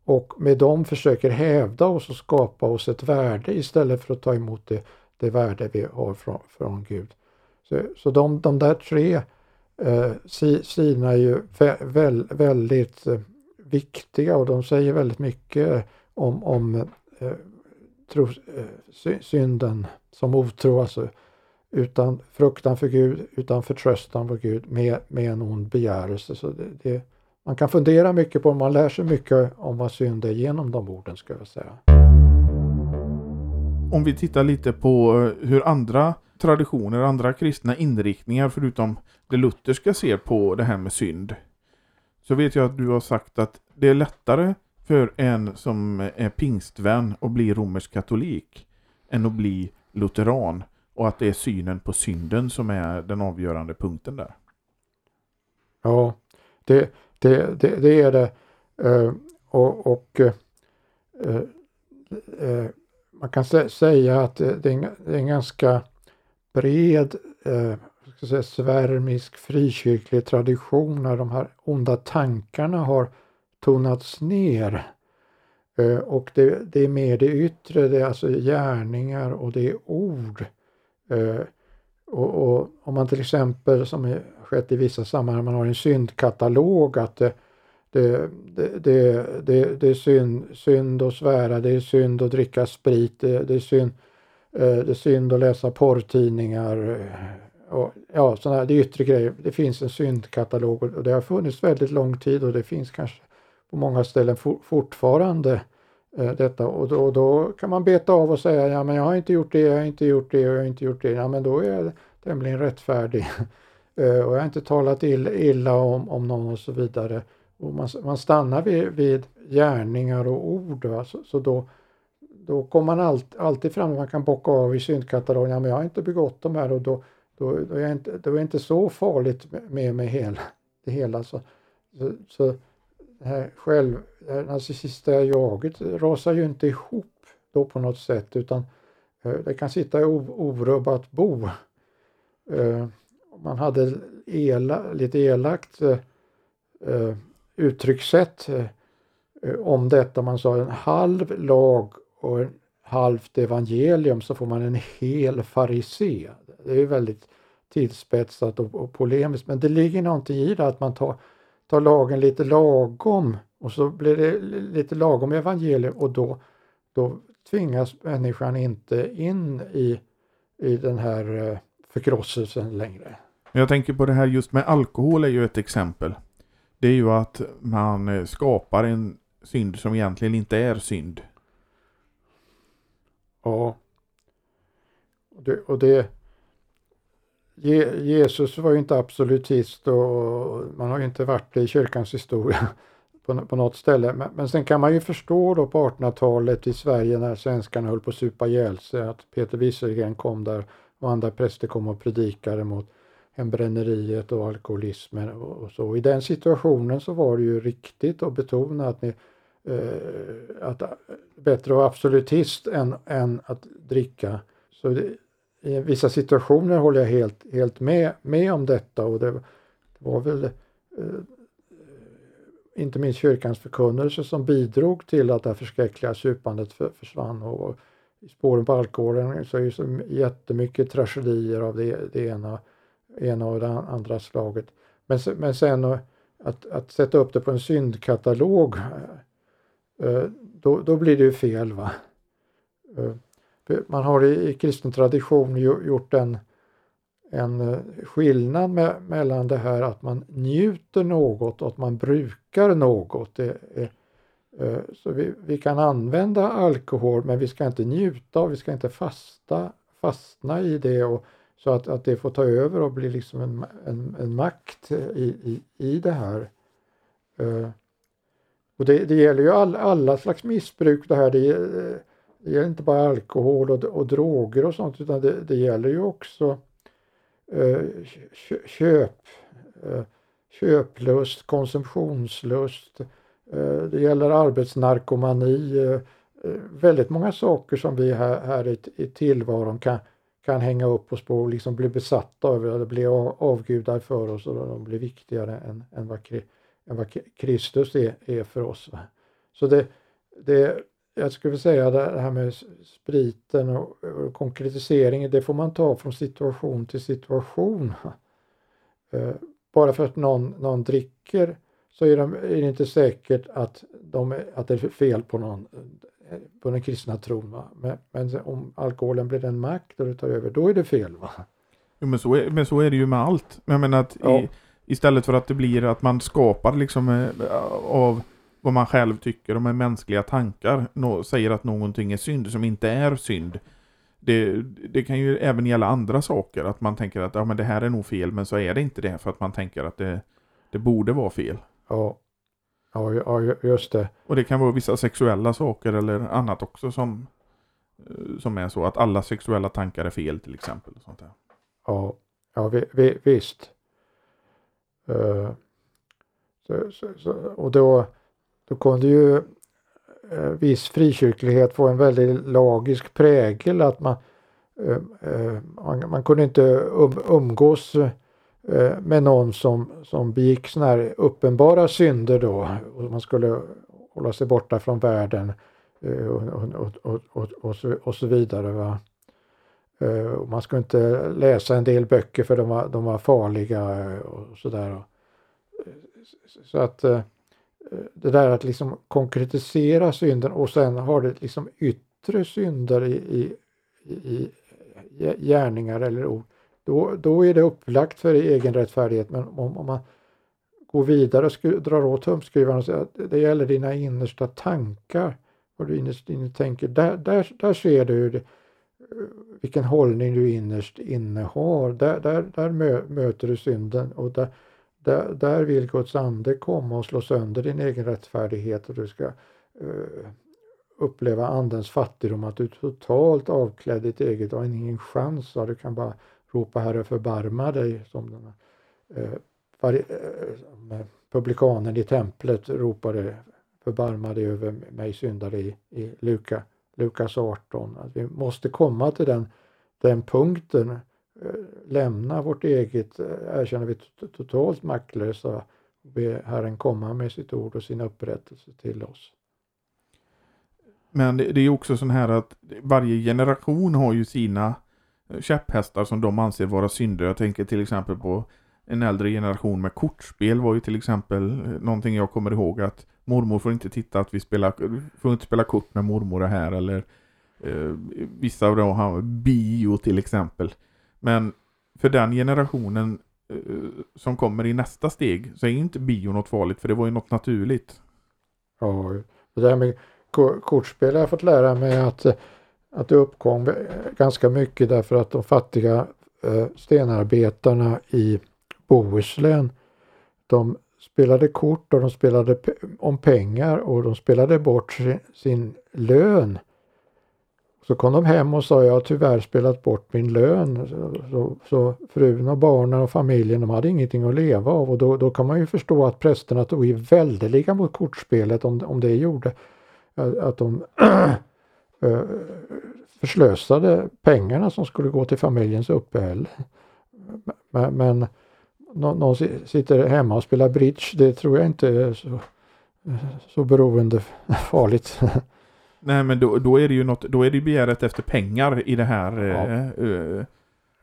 och med dem försöker hävda oss och skapa oss ett värde istället för att ta emot det, det värde vi har från, från Gud. Så, så de, de där tre eh, sidorna är ju vä, väl, väldigt eh, viktiga och de säger väldigt mycket om, om eh, tro, eh, synden som otro, alltså utan fruktan för Gud, utan förtröstan på Gud med, med en ond begärelse. Så det, det, man kan fundera mycket på, man lär sig mycket om vad synd är genom de orden ska jag säga. Om vi tittar lite på eh, hur andra traditioner, andra kristna inriktningar förutom det lutherska ser på det här med synd. Så vet jag att du har sagt att det är lättare för en som är pingstvän att bli romersk katolik än att bli lutheran och att det är synen på synden som är den avgörande punkten där. Ja, det, det, det, det är det. Uh, och, och uh, uh, man kan säga att det är, en, det är en ganska bred ska säga, svärmisk frikyrklig tradition när de här onda tankarna har tonats ner. Eh, och det, det, är mer det yttre, det är alltså gärningar och det är ord. Eh, och, och om man till exempel, som skett i vissa sammanhang, man har en syndkatalog att det, det, det, det, det, är synd, synd att svära, det är synd att dricka sprit, det, det, är, synd, eh, det är synd att läsa porrtidningar. Och, ja, sådana här, det är yttre grejer. Det finns en syndkatalog och det har funnits väldigt lång tid och det finns kanske på många ställen for, fortfarande eh, detta och då, och då, kan man beta av och säga ja men jag har inte gjort det, jag har inte gjort det och jag har inte gjort det. Ja men då är jag tämligen rättfärdig. eh, och jag har inte talat illa, illa om, om någon och så vidare. Och man, man stannar vid, vid gärningar och ord. Va? Så, så då, då kommer man allt, alltid fram, man kan bocka av i syndkatalogen, ja men jag har inte begått de här och då, då, då, är, inte, då är inte så farligt med mig hela, det hela. Så, så, så det här själv, det här narcissistiska jaget rasar ju inte ihop då på något sätt utan eh, det kan sitta i orubbat bo. Eh, man hade ela, lite elakt eh, uttryckssätt om detta. Man sa en halv lag och en halvt evangelium så får man en hel farisé. Det är väldigt tillspetsat och polemiskt men det ligger någonting i det att man tar, tar lagen lite lagom och så blir det lite lagom evangelium och då, då tvingas människan inte in i, i den här eh, förkrosselsen längre. Jag tänker på det här just med alkohol är ju ett exempel. Det är ju att man eh, skapar en synd som egentligen inte är synd. Ja. Och det, och det Jesus var ju inte absolutist och man har ju inte varit det i kyrkans historia på, på något ställe. Men, men sen kan man ju förstå då på 1800-talet i Sverige när svenskarna höll på att supa ihjäl sig att Peter Wieselgren kom där och andra präster kom och predikade mot hembränneriet och alkoholismen och, och så. I den situationen så var det ju riktigt att betona att ni eh, att eh, bättre att vara absolutist än, än att dricka. Så det, i vissa situationer håller jag helt, helt med, med om detta och det, var väl eh, inte minst kyrkans förkunnelse som bidrog till att det här förskräckliga supandet för, försvann. Och, I spåren på alkoholen så är det så jättemycket tragedier av det, det ena, ena och det andra slaget. Men, men sen att, att sätta upp det på en syndkatalog, eh, då, då blir det ju fel. va eh, man har i, i kristen tradition gjort en, en eh, skillnad med, mellan det här att man njuter något och att man brukar något. Det är, eh, så vi, vi, kan använda alkohol men vi ska inte njuta och vi ska inte fasta, fastna i det och, så att, att det får ta över och bli liksom en, en, en makt eh, i, i, i det här. Och det, det gäller ju all, alla slags missbruk det här. Det, det gäller inte bara alkohol och, och droger och sånt utan det, det gäller ju också eh, köp, eh, köplust, konsumtionslust, eh, det gäller arbetsnarkomani, eh, eh, väldigt många saker som vi här, här i, i tillvaron kan, kan hänga upp oss på och liksom bli besatta av eller bli avgudar för oss och de blir viktigare än, än, vad, än vad Kristus är, är för oss. Så det, det, jag skulle säga det här med spriten och, konkretiseringen, det får man ta från situation till situation. Eh, bara för att någon, någon dricker så är, de, är, det inte säkert att, de, att det är fel på, någon, på den kristna tron. Men, men, om alkoholen blir en makt och det tar över, då är det fel. Va? Jo, men, så är, men så är det ju med allt. Jag menar att ja. i, istället för att det blir att man skapar liksom eh, av vad man själv tycker med mänskliga tankar no säger att någonting är synd som inte är synd. Det, det, kan ju även gälla andra saker, att man tänker att ja, men det här är nog fel, men så är det inte det för att man tänker att det, det borde vara fel. Ja. ja, ja, just det. Och det kan vara vissa sexuella saker eller annat också som, eh, som är så att alla sexuella tankar är fel till exempel. Och sånt där. Ja, ja vi, vi, visst. Uh, så, så, så, och då då kunde ju eh, viss frikyrklighet få en väldigt lagisk prägel att man, eh, eh man, man, kunde inte um, umgås eh, med någon som, som begick sådana här uppenbara synder då och man skulle hålla sig borta från världen eh, och, och, och, och, så, och så vidare. Va? Eh, man skulle inte läsa en del böcker för de var, de var farliga eh, och sådär. Eh, så att Eh, det där att liksom konkretisera synden och sen har det liksom yttre synder i, i, i gärningar eller ord. Då, då är det upplagt för egen rättfärdighet men om, om man går vidare och drar åt tumskruvarna och säger att det gäller dina innersta tankar, vad du innerst inne tänker, där, där, där ser du det, eh, vilken hållning du innerst inne har. Där, där, där möter du synden och där, där, där vill Guds ande komma och slå sönder din egen rättfärdighet och du ska eh, uppleva andens fattigdom, att du är totalt avklädd ditt eget, du har ingen chans, du kan bara ropa Herre förbarma dig som den uh, eh, var, eh, eh, publikanen i templet ropade förbarma dig över mig syndare i, i Luka, Lukas 18. Att vi måste komma till den, den punkten, Eh, lämna vårt eget, eh, erkänner vi totalt maktlösa och be Herren komma med sitt ord och sin upprättelse till oss. Men det, är också så här att varje generation har ju sina eh, käpphästar som de anser vara synder. Jag tänker till exempel på en äldre generation med kortspel var ju till exempel någonting jag kommer ihåg att mormor får inte titta att vi spelar, får inte spela kort med mormor här eller eh, vissa av dem har bio till exempel. Men för den generationen eh, som kommer i nästa steg så är inte bio något farligt för det var ju något naturligt. Ja, det där med kortspel har jag fått lära mig att, att det uppkom ganska mycket därför att de fattiga eh, stenarbetarna i Bohuslän de spelade kort och de spelade om pengar och de spelade bort sin, sin lön. Så kom de hem och sa jag har tyvärr spelat bort min lön. Så, så, så frun och barnen och familjen de hade ingenting att leva av och då, då kan man ju förstå att prästerna tog i väldeliga mot kortspelet om, om det gjorde att de eh, förslösade pengarna som skulle gå till familjens uppehälle. Men, men någon sitter hemma och spelar bridge, det tror jag inte är så, så beroende farligt. Nej men då, då är det ju något, då är det begäret efter pengar i det här ja. Uh,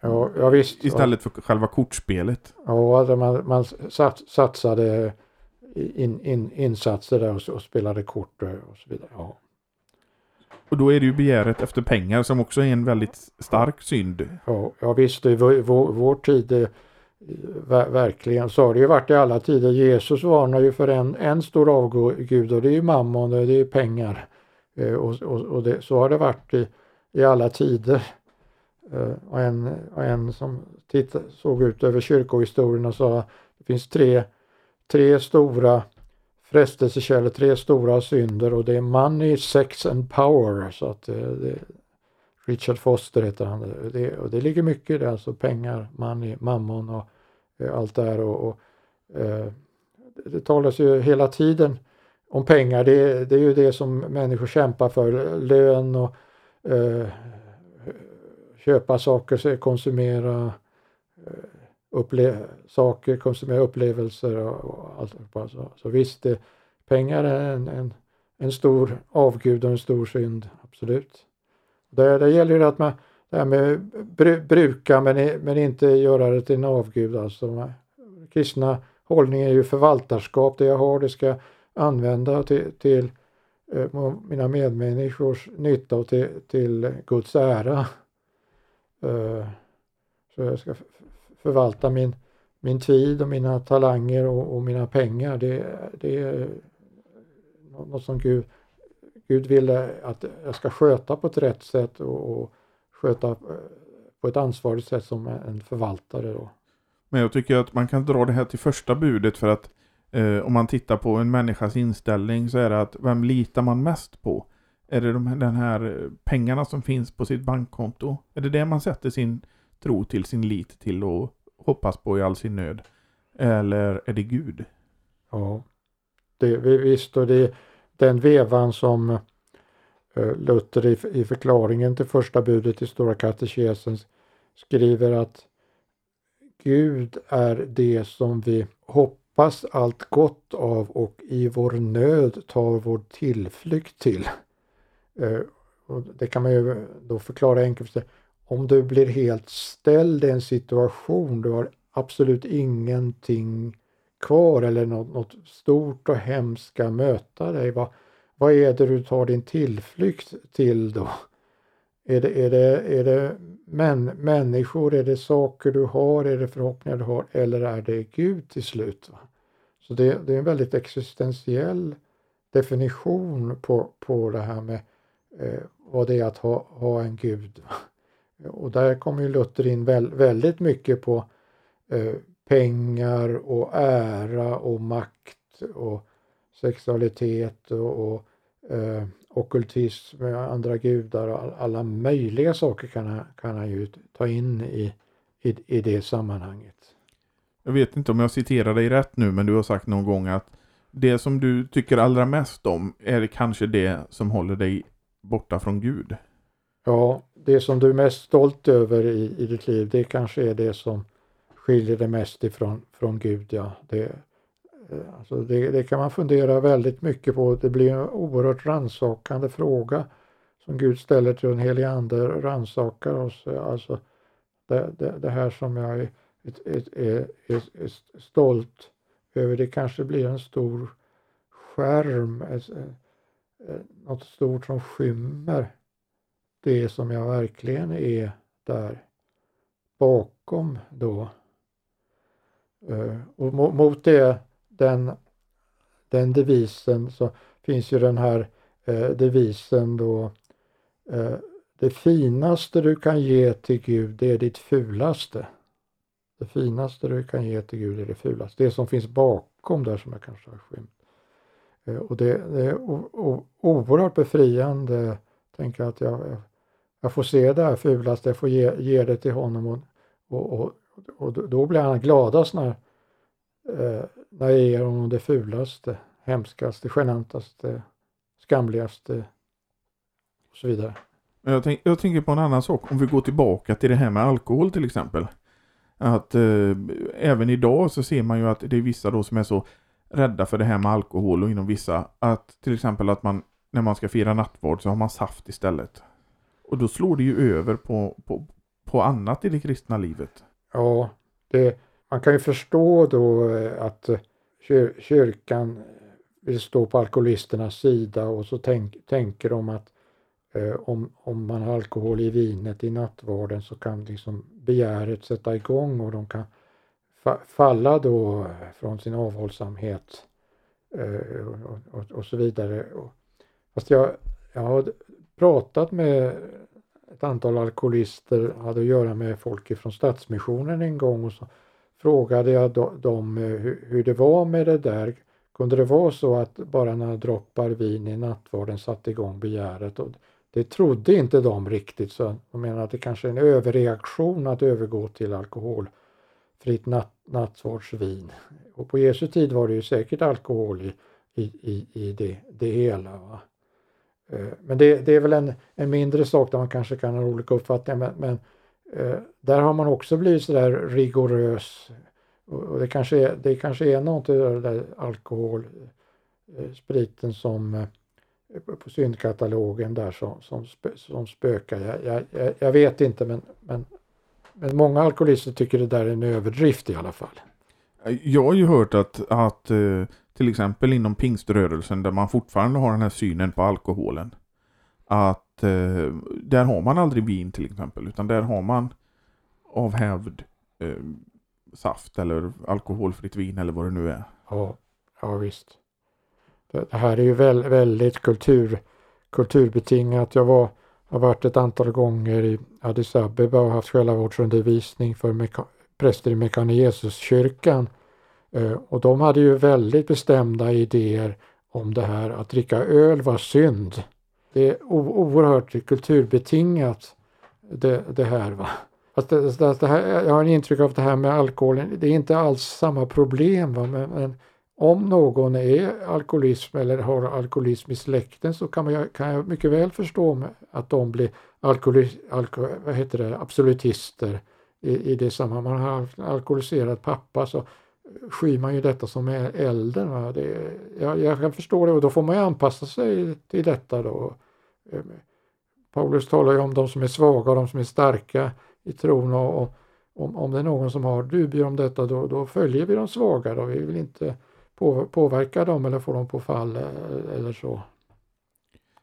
ja, ja, visst. Istället för själva kortspelet. Ja, alltså man, man sats, satsade in, in, insatser där och, och spelade kort och så vidare. Ja. Och då är det ju begäret efter pengar som också är en väldigt stark synd. Ja, ja visst, i vår, vår, tid verkligen så har det ju varit i alla tider. Jesus varnar ju för en, en stor avgud och det är ju mammon, det är pengar. Eh, och, och, och det, så har det varit i, i alla tider. Eh, och en, och en som tittade, såg ut över kyrkohistorien och sa att det finns tre, tre stora frestelsekällor, tre stora synder och det är money, sex and power. Så att det, det, Richard Foster heter han. Det, och det ligger mycket i det, alltså pengar, money, mammon och allt det här. Och, och eh, det talas ju hela tiden om pengar. Det, det, är ju det som människor kämpar för. Lön och eh, köpa saker, konsumera eh, upple saker, konsumera upplevelser och, och allt. Så, så visst, det, pengar är en, en, en stor avgud och en stor synd, absolut. Det, det gäller ju att man det här med bru, bruka men, men inte göra det till en avgud. Alltså, kristna hållningen är ju förvaltarskap. Det jag har det ska använda till, till eh, mina medmänniskors nytta och till, till Guds ära. Eh, så jag ska förvalta min, min tid och mina talanger och, och mina pengar. Det, det är något som Gud Gud ville att jag ska sköta på ett rätt sätt och, och sköta eh, på ett ansvarigt sätt som en förvaltare. Då. Men jag tycker att man kan dra det här till första budet för att eh, om man tittar på en människas inställning så är det att vem litar man mest på? Är det de, den här pengarna som finns på sitt bankkonto? Är det det man sätter sin tro till, sin lit till och hoppas på i all sin nöd? Eller är det Gud? Ja, det, visst och det, den vevan som eh, Luther Luther i, förklaringen till första budet i Stora katekesen skriver att Gud är det som vi hoppas hoppas allt gott av och i vår nöd tar vår tillflykt till. Eh, och det kan man ju då förklara enkelt. Om du blir helt ställd i en situation, du har absolut ingenting kvar eller något, något stort och hemskt ska möta dig. Vad, vad är det du tar din tillflykt till då? Är det, är det, är det män, människor, är det saker du har, är det förhoppningar du har eller är det Gud till slut? Va? Så det, det är en väldigt existentiell definition på, på det här med eh, vad det är att ha, ha en Gud. Va? Och där kommer ju Luther in väl, väldigt mycket på eh, pengar och ära och makt och sexualitet och, och eh, okultism, andra gudar och alla möjliga saker kan han, kan han ju ta in i, i, i det sammanhanget. jag vet inte om jag citerar dig rätt nu, men du har sagt någon gång att det som du tycker allra mest om är kanske det som håller dig borta från Gud. Ja, det som du är mest stolt över i, i ditt liv, det kanske är det som skiljer dig mest ifrån från Gud. Ja. Det, Eh, alltså det, det kan man fundera väldigt mycket på. Det blir en oerhört rannsakande fråga som Gud ställer till den helige Ande, rannsakar oss. Eh, alltså det, det, det, här som jag är, är, är, är, stolt över, det kanske blir en stor skärm, eh, något stort som skymmer det som jag verkligen är där bakom då. Och mot det, den, den devisen så finns ju den här eh, devisen då eh, det finaste du kan ge till Gud det är ditt fulaste. Det finaste du kan ge till Gud är det fulaste. Det som finns bakom där som jag kanske har skymt. Eh, och det, det är oerhört befriande, tänker jag, att jag, eh, jag får se det här fulaste, jag får ge, ge det till honom och, och, och, och då blir han gladast när, eh, när jag ger honom det fulaste, hemskaste, genantaste, skamligaste och så vidare. Jag, tänk, jag tänker på en annan sak, om vi går tillbaka till det här med alkohol till exempel. Att eh, även idag så ser man ju att det är vissa då som är så rädda för det här med alkohol och inom vissa att till exempel att man när man ska fira nattvard så har man saft istället. Och då slår det ju över på, på, på annat i det kristna livet. Ja, det, man kan ju förstå då eh, att eh, kyrkan vill stå på alkoholisternas sida och så tänk, tänker de att eh, om, om man har alkohol i vinet i nattvarden så kan liksom begäret sätta igång och de kan fa, falla då från sin avhållsamhet eh, och, och, och, så vidare. Fast jag, jag har pratat med ett antal alkoholister, hade att göra med folk från Stadsmissionen en gång och så frågade jag dem eh, hur det var med det där. Kunde det vara så att bara några droppar vin i nattvarden satte igång begäret? Och det trodde inte de riktigt så de menar att det kanske är en överreaktion att övergå till alkoholfritt natt, nattvardsvin. Och på Jesu tid var det ju säkert alkohol i, i, i det, det hela. Va? Eh, men det, det, är väl en, en mindre sak där man kanske kan ha olika uppfattningar men, men Eh, där har man också blivit sådär rigorös. Och det kanske är, det kanske är något i där alkohol, eh, spriten som eh, på syndkatalogen där som, som, som spökar. Jag, jag, jag vet inte men, men, men många alkoholister tycker det där är en överdrift i alla fall. Jag har ju hört att, att eh, till exempel inom pingströrelsen där man fortfarande har den här synen på alkoholen. Att eh, där har man aldrig vin till exempel utan där har man av hävd eh, saft eller alkoholfritt vin eller vad det nu är. Ja, ja visst. Det, det här är ju väl, väldigt kultur, kulturbetingat. Jag var, har varit ett antal gånger i Addis Abeba och haft själavårdsundervisning för meka, präster i Mekane Jesuskyrkan Eh, och de hade ju väldigt bestämda idéer om det här att dricka öl var synd. Det är oerhört kulturbetingat det, det här. Va? Att det, det här, jag har en intryck av det här med alkoholen, det är inte alls samma problem. Va? Men, men om någon är alkoholism eller har alkoholism i släkten så kan, man, kan jag mycket väl förstå att de blir alkohol, alko, vad heter det, absolutister i, i det sammanhanget. Man har en alkoholiserad pappa så skyr man ju detta som är elden. Det, jag, jag, kan förstå det och då får man ju anpassa sig till detta då. Eh, Paulus talar ju om de som är svaga och de som är starka i tron och, och om, om det är någon som har dubier om detta då, då följer vi de svaga. Då. Vi vill inte påverka dem eller få dem på fall eh, eller så.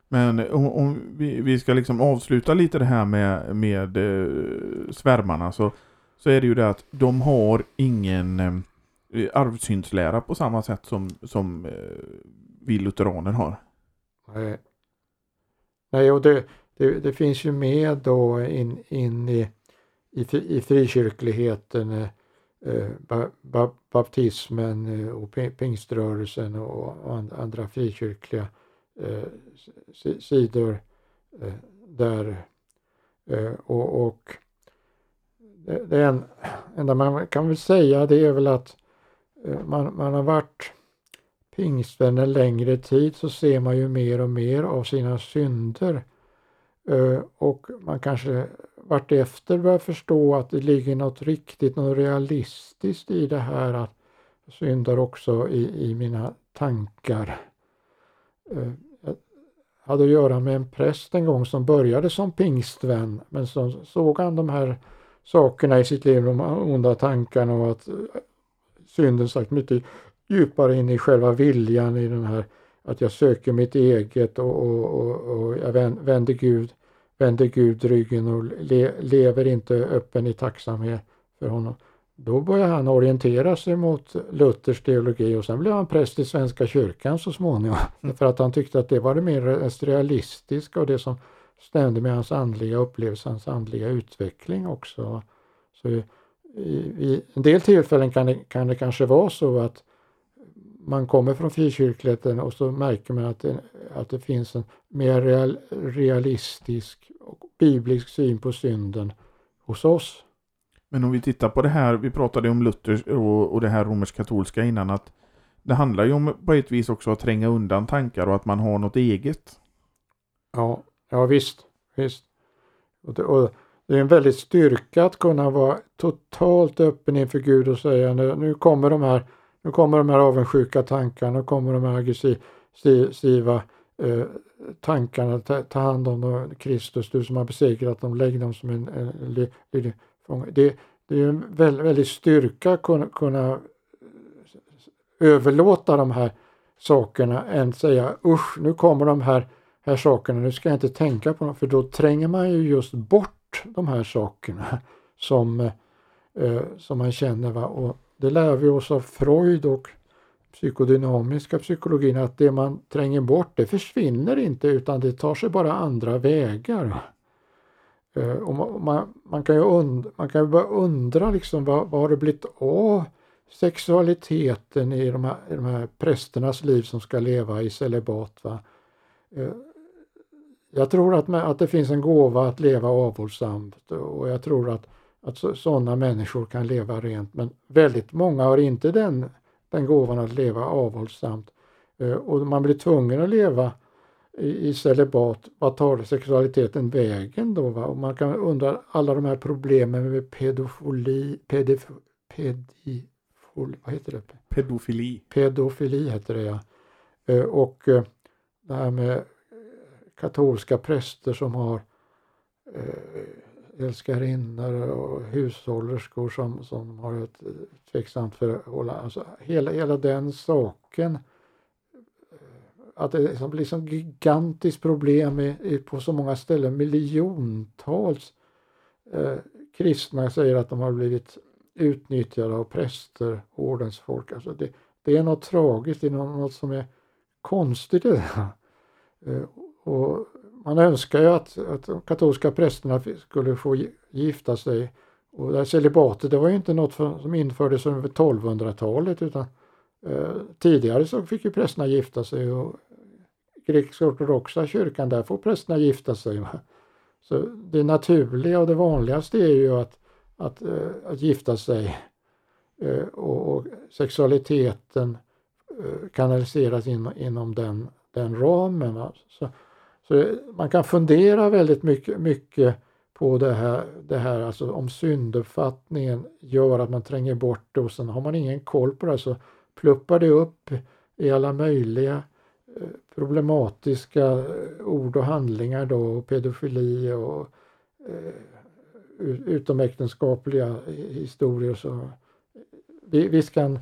Men om, om vi, vi, ska liksom avsluta lite det här med, med eh, svärmarna så, så är det ju det att de har ingen eh, arvsyndslära på samma sätt som, som eh, vi lutheraner har. Nej, Nej och det, det, det, finns ju med då in, in i, i, i frikyrkligheten, eh, eh ba, baptismen eh, och pingströrelsen och andra frikyrkliga eh, sidor eh, där. Eh, och, och det, det en, enda man kan väl säga det är väl att eh, man, man har varit pingstvän en längre tid så ser man ju mer och mer av sina synder. Eh, och man kanske vartefter börjar förstå att det ligger något riktigt, något realistiskt i det här att syndar också i, i mina tankar. Eh, jag hade att göra med en präst en gång som började som pingstvän men så såg han de här sakerna i sitt liv, de onda tankarna och att synden sagt mycket djupare in i själva viljan i den här att jag söker mitt eget och, och, och, och jag vänder Gud, vänder Gud ryggen och le, lever inte öppen i tacksamhet för honom. Då började han orientera sig mot Luthers teologi och sen blev han präst i Svenska kyrkan så småningom. Mm. För att han tyckte att det var det mer realistiska och det som stämde med hans andliga upplevelse, hans andliga utveckling också. Så i, i en del tillfällen kan det, kan det kanske vara så att man kommer från frikyrkligheten och så märker man att det, att det finns en mer real, realistisk och biblisk syn på synden hos oss. Men om vi tittar på det här, vi pratade om Luther och, och det här romersk-katolska innan, att det handlar ju om på ett vis också att tränga undan tankar och att man har något eget. Ja, ja visst, visst. Och det, och det är en väldigt styrka att kunna vara totalt öppen inför Gud och säga nu, nu kommer de här nu kommer de här avundsjuka tankarna, nu kommer de här aggressiva eh, tankarna, ta, ta, hand om dem, Kristus, du som har besegrat dem, lägg dem som en, en, en, en det, det är en väldigt, väldigt styrka att kunna, kunna överlåta de här sakerna än säga usch, nu kommer de här, här sakerna, nu ska jag inte tänka på dem, för då tränger man ju just bort de här sakerna som, eh, eh, som man känner. Va? Och det lär vi oss av Freud och psykodynamiska psykologin att det man tränger bort det försvinner inte utan det tar sig bara andra vägar. Eh, och man, man, kan ju und, man kan ju bara undra liksom vad, vad har det blivit av sexualiteten i de här, i de här prästernas liv som ska leva i celibat. Va? Eh, jag tror att, att det finns en gåva att leva avhållsamt och jag tror att, att sådana människor kan leva rent men väldigt många har inte den, den gåvan att leva avhållsamt. Eh, och man blir tvungen att leva i, i celibat, vad tar sexualiteten vägen då? Va? Och man kan undra alla de här problemen med pedofili, pedif, pedifol, vad heter det? Pedofili. Pedofili heter det ja. Eh, och eh, det här med katolska präster som har älskarinnor och hushållerskor som, som har ett eh, tveksamt förhållande. Alltså hela, hela den saken eh, att det liksom blir så gigantiskt problem i, på så många ställen. Miljontals eh, kristna säger att de har blivit utnyttjade av präster, ordensfolk. Alltså det, det är något tragiskt, det är något, något som är konstigt i det. Eh, och man önskar ju att, att de katolska prästerna skulle få gifta sig. Och det här celibatet det var ju inte något för, som infördes under 1200-talet utan Eh, tidigare så fick ju prästerna gifta sig och grekisk-ortodoxa kyrkan, där får prästerna gifta sig. Så det naturliga och det vanligaste är ju att, att, eh, att gifta sig eh, och, och sexualiteten eh, kanaliseras in, inom den, den ramen. Så, så man kan fundera väldigt mycket, mycket på det här, det här alltså om synduppfattningen gör att man tränger bort det och sen har man ingen koll på det så pluppar det upp i alla möjliga eh, problematiska eh, ord och handlingar då, pedofili och eh, utomäktenskapliga historier. Så eh, visst kan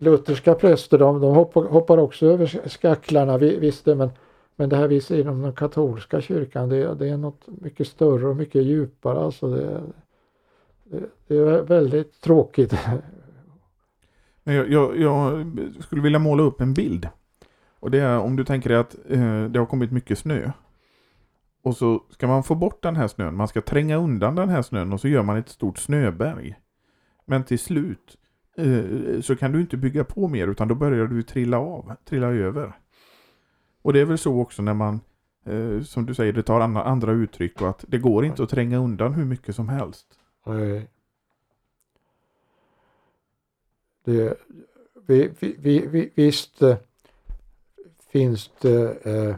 lutherska präster, de, de hoppar, hoppar, också över skacklarna, visst det, men, men det här vi ser inom den katolska kyrkan, det, det, är något mycket större och mycket djupare. Alltså det, det, det är väldigt tråkigt jag, jag, jag, skulle vilja måla upp en bild. Och det är om du tänker dig att eh, det har kommit mycket snö. Och så ska man få bort den här snön. Man ska tränga undan den här snön och så gör man ett stort snöberg. Men till slut eh, så kan du inte bygga på mer utan då börjar du trilla av, trilla över. Och det är väl så också när man, eh, som du säger, det tar andra, andra uttryck och att det går inte att tränga undan hur mycket som helst. Nej. det, vi, vi, vi, visst eh, finns det eh,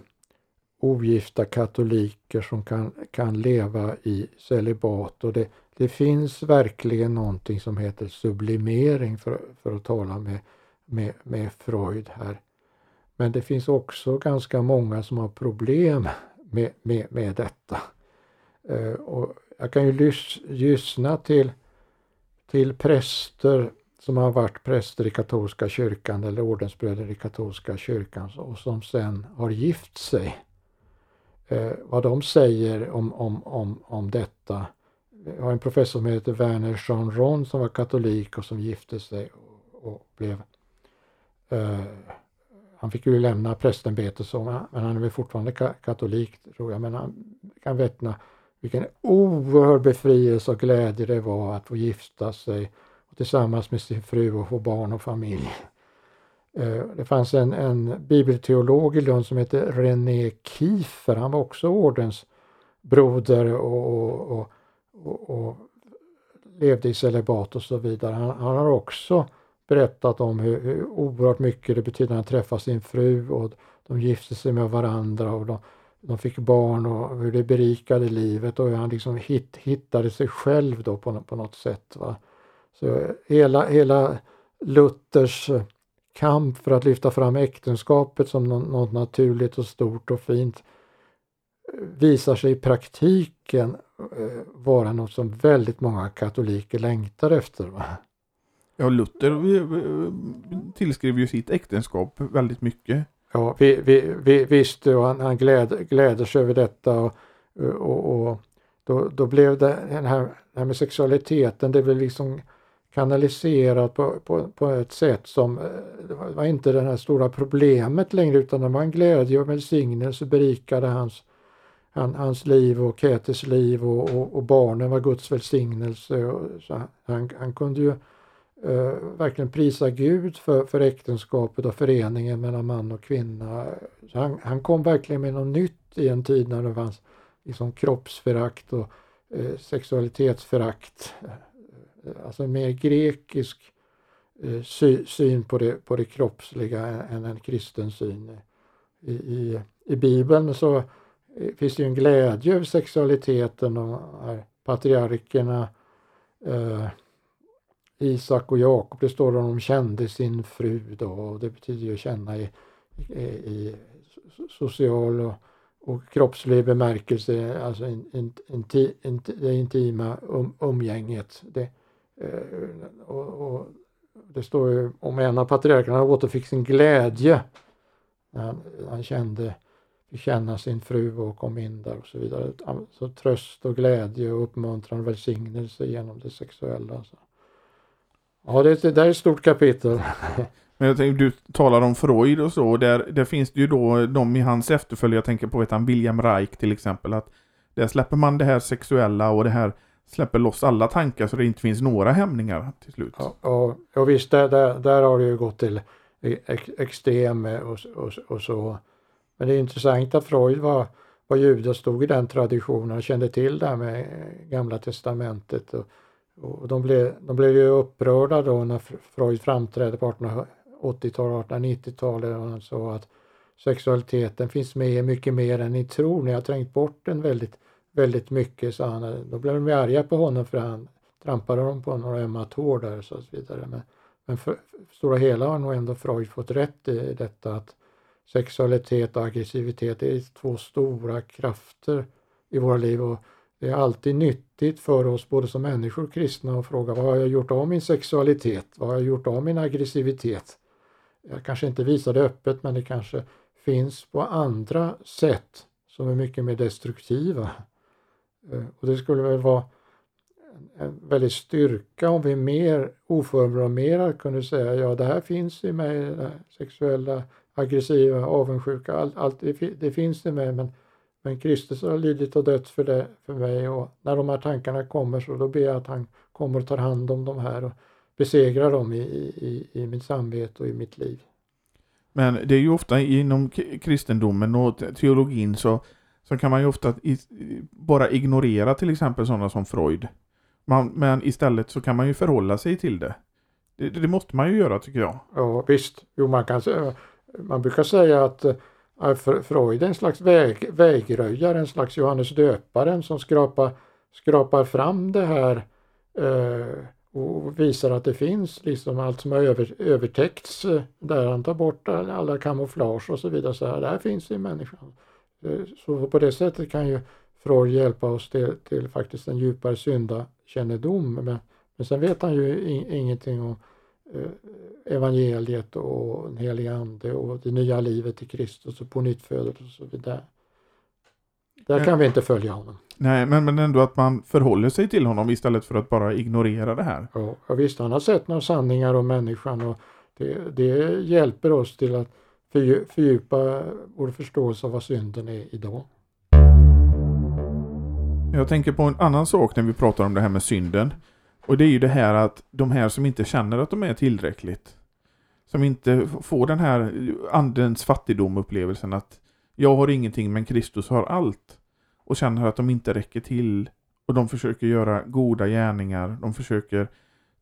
ogifta katoliker som kan, kan leva i celibat och det, det finns verkligen någonting som heter sublimering för, för att tala med, med, med Freud här. Men det finns också ganska många som har problem med, med, med detta. Eh, och jag kan ju lys, lyssna till, till präster som har varit präster i katolska kyrkan eller ordensbröder i katolska kyrkan och som sen har gift sig. Eh, vad de säger om, om, om, om detta. Jag har en professor som heter Werner Jean Ron som var katolik och som gifte sig och, och blev eh, han fick ju lämna prästämbetet men han är väl fortfarande katolik tror jag. Men han kan vittna vilken oerhörd befrielse och glädje det var att få gifta sig och tillsammans med sin fru och få barn och familj. Eh, det fanns en, en bibelteolog i Lund som hette René Kiefer. Han var också ordensbroder och, och, och, och levde i celibat och så vidare. Han, han har också berättat om hur, hur oerhört mycket det betyder att träffa sin fru och de gifte sig med varandra och de, de fick barn och hur det berikade livet och hur han liksom hit, hittade sig själv då på, på något sätt. Va? Så hela, hela Luthers kamp för att lyfta fram äktenskapet som något naturligt och stort och fint visar sig i praktiken eh, vara något som väldigt många katoliker längtar efter. Va? Ja, Luther tillskrev ju sitt äktenskap väldigt mycket. Ja, vi, vi, vi, visst, och han, han gläd, gläder sig över detta och, och, och då, då blev det den här, det här med sexualiteten, det blev liksom kanaliserat på, på, på ett sätt som eh, det var inte det här stora problemet längre utan det var en glädje och välsignelse berikade hans, han, hans liv och Kätis liv och, och, och, barnen var Guds välsignelse. Och, så han, han kunde ju eh, verkligen prisa Gud för, för äktenskapet och föreningen mellan man och kvinna. Så han, han kom verkligen med något nytt i en tid när det fanns liksom kroppsförakt och eh, sexualitetsförakt. Eh, alltså en mer grekisk eh, sy, syn på det, på det kroppsliga än en kristen syn. I, i, i Bibeln så eh, finns det ju en glädje över sexualiteten och patriarkerna eh, Isak och Jakob, det står att de kände sin fru då och det betyder ju känna i, i, i social och, och kroppslig bemärkelse, alltså in, in, inti, in, det intima um, umgänget. Det, eh, och, och, det står ju om en av patriarkerna återfick sin glädje när han, han kände fick känna sin fru och kom in där och så vidare. Så tröst och glädje och uppmuntran och välsignelse genom det sexuella. Så. Ja, det, det där är ett stort kapitel. Men jag tänkte, du talar om Freud och så, och där, där finns det ju då de i hans efterföljare, jag tänker på han William Reich till exempel, att där släpper man det här sexuella och det här släpper loss alla tankar så det inte finns några hämningar till slut. Ja, ja, ja visst, där, där, där har det ju gått till ex, extrem och, och, och så. Men det är intressant att Freud var, var jude och stod i den traditionen och kände till det här med Gamla Testamentet. Och, och de, blev, de blev ju upprörda då när Freud framträdde på 1880-talet, 1890-talet och han sa att sexualiteten finns med mycket mer än ni tror. Ni har trängt bort den väldigt, väldigt mycket, sa han. Då blev de arga på honom för han trampade dem på några ömma tår där och så vidare. Men, men för, för stora hela har nog ändå Freud fått rätt i detta att sexualitet och aggressivitet är två stora krafter i våra liv och det är alltid nyttigt för oss både som människor och kristna att fråga vad har jag gjort av min sexualitet? Vad har jag gjort av min aggressivitet? Jag kanske inte visar det öppet men det kanske finns på andra sätt som är mycket mer destruktiva. Eh, och det skulle väl vara en väldig styrka om vi mer oförblommerat kunde säga ja det här finns i mig, sexuella, aggressiva, avundsjuka, allt, allt det, det finns i mig men men Kristus har lidit och dött för, det, för mig och när de här tankarna kommer så då ber jag att han kommer och tar hand om de här och besegrar dem i, i, i mitt samvete och i mitt liv. Men det är ju ofta inom kristendomen och teologin så, så kan man ju ofta i, bara ignorera till exempel sådana som Freud. Man, men istället så kan man ju förhålla sig till det. Det, det måste man ju göra tycker jag. Ja visst, jo man kan man brukar säga att äh, Freud är en slags väg, vägröjare, en slags Johannes döparen som skrapar, skrapar fram det här eh, och visar att det finns liksom allt som har över, övertäckts eh, där han tar bort alla kamouflage och så vidare. Så här, där finns i människan. Eh, så på det sättet kan ju Freud hjälpa oss till, till faktiskt en djupare syndakännedom. Men, men sen vet han ju in, ingenting om evangeliet och den heliga ande och det nya livet i Kristus och på nyttfödet och så vidare. Där kan vi inte följa honom. Nej, men, men ändå att man förhåller sig till honom istället för att bara ignorera det här. Ja, visst, han har sett några sanningar om människan och det, det hjälper oss till att fördjupa vår förståelse av vad synden är idag. Jag tänker på en annan sak när vi pratar om det här med synden. Och det är ju det här att de här som inte känner att de är tillräckligt. Som inte får den här andens fattigdom upplevelsen att jag har ingenting men Kristus har allt. Och känner att de inte räcker till. Och de försöker göra goda gärningar. De försöker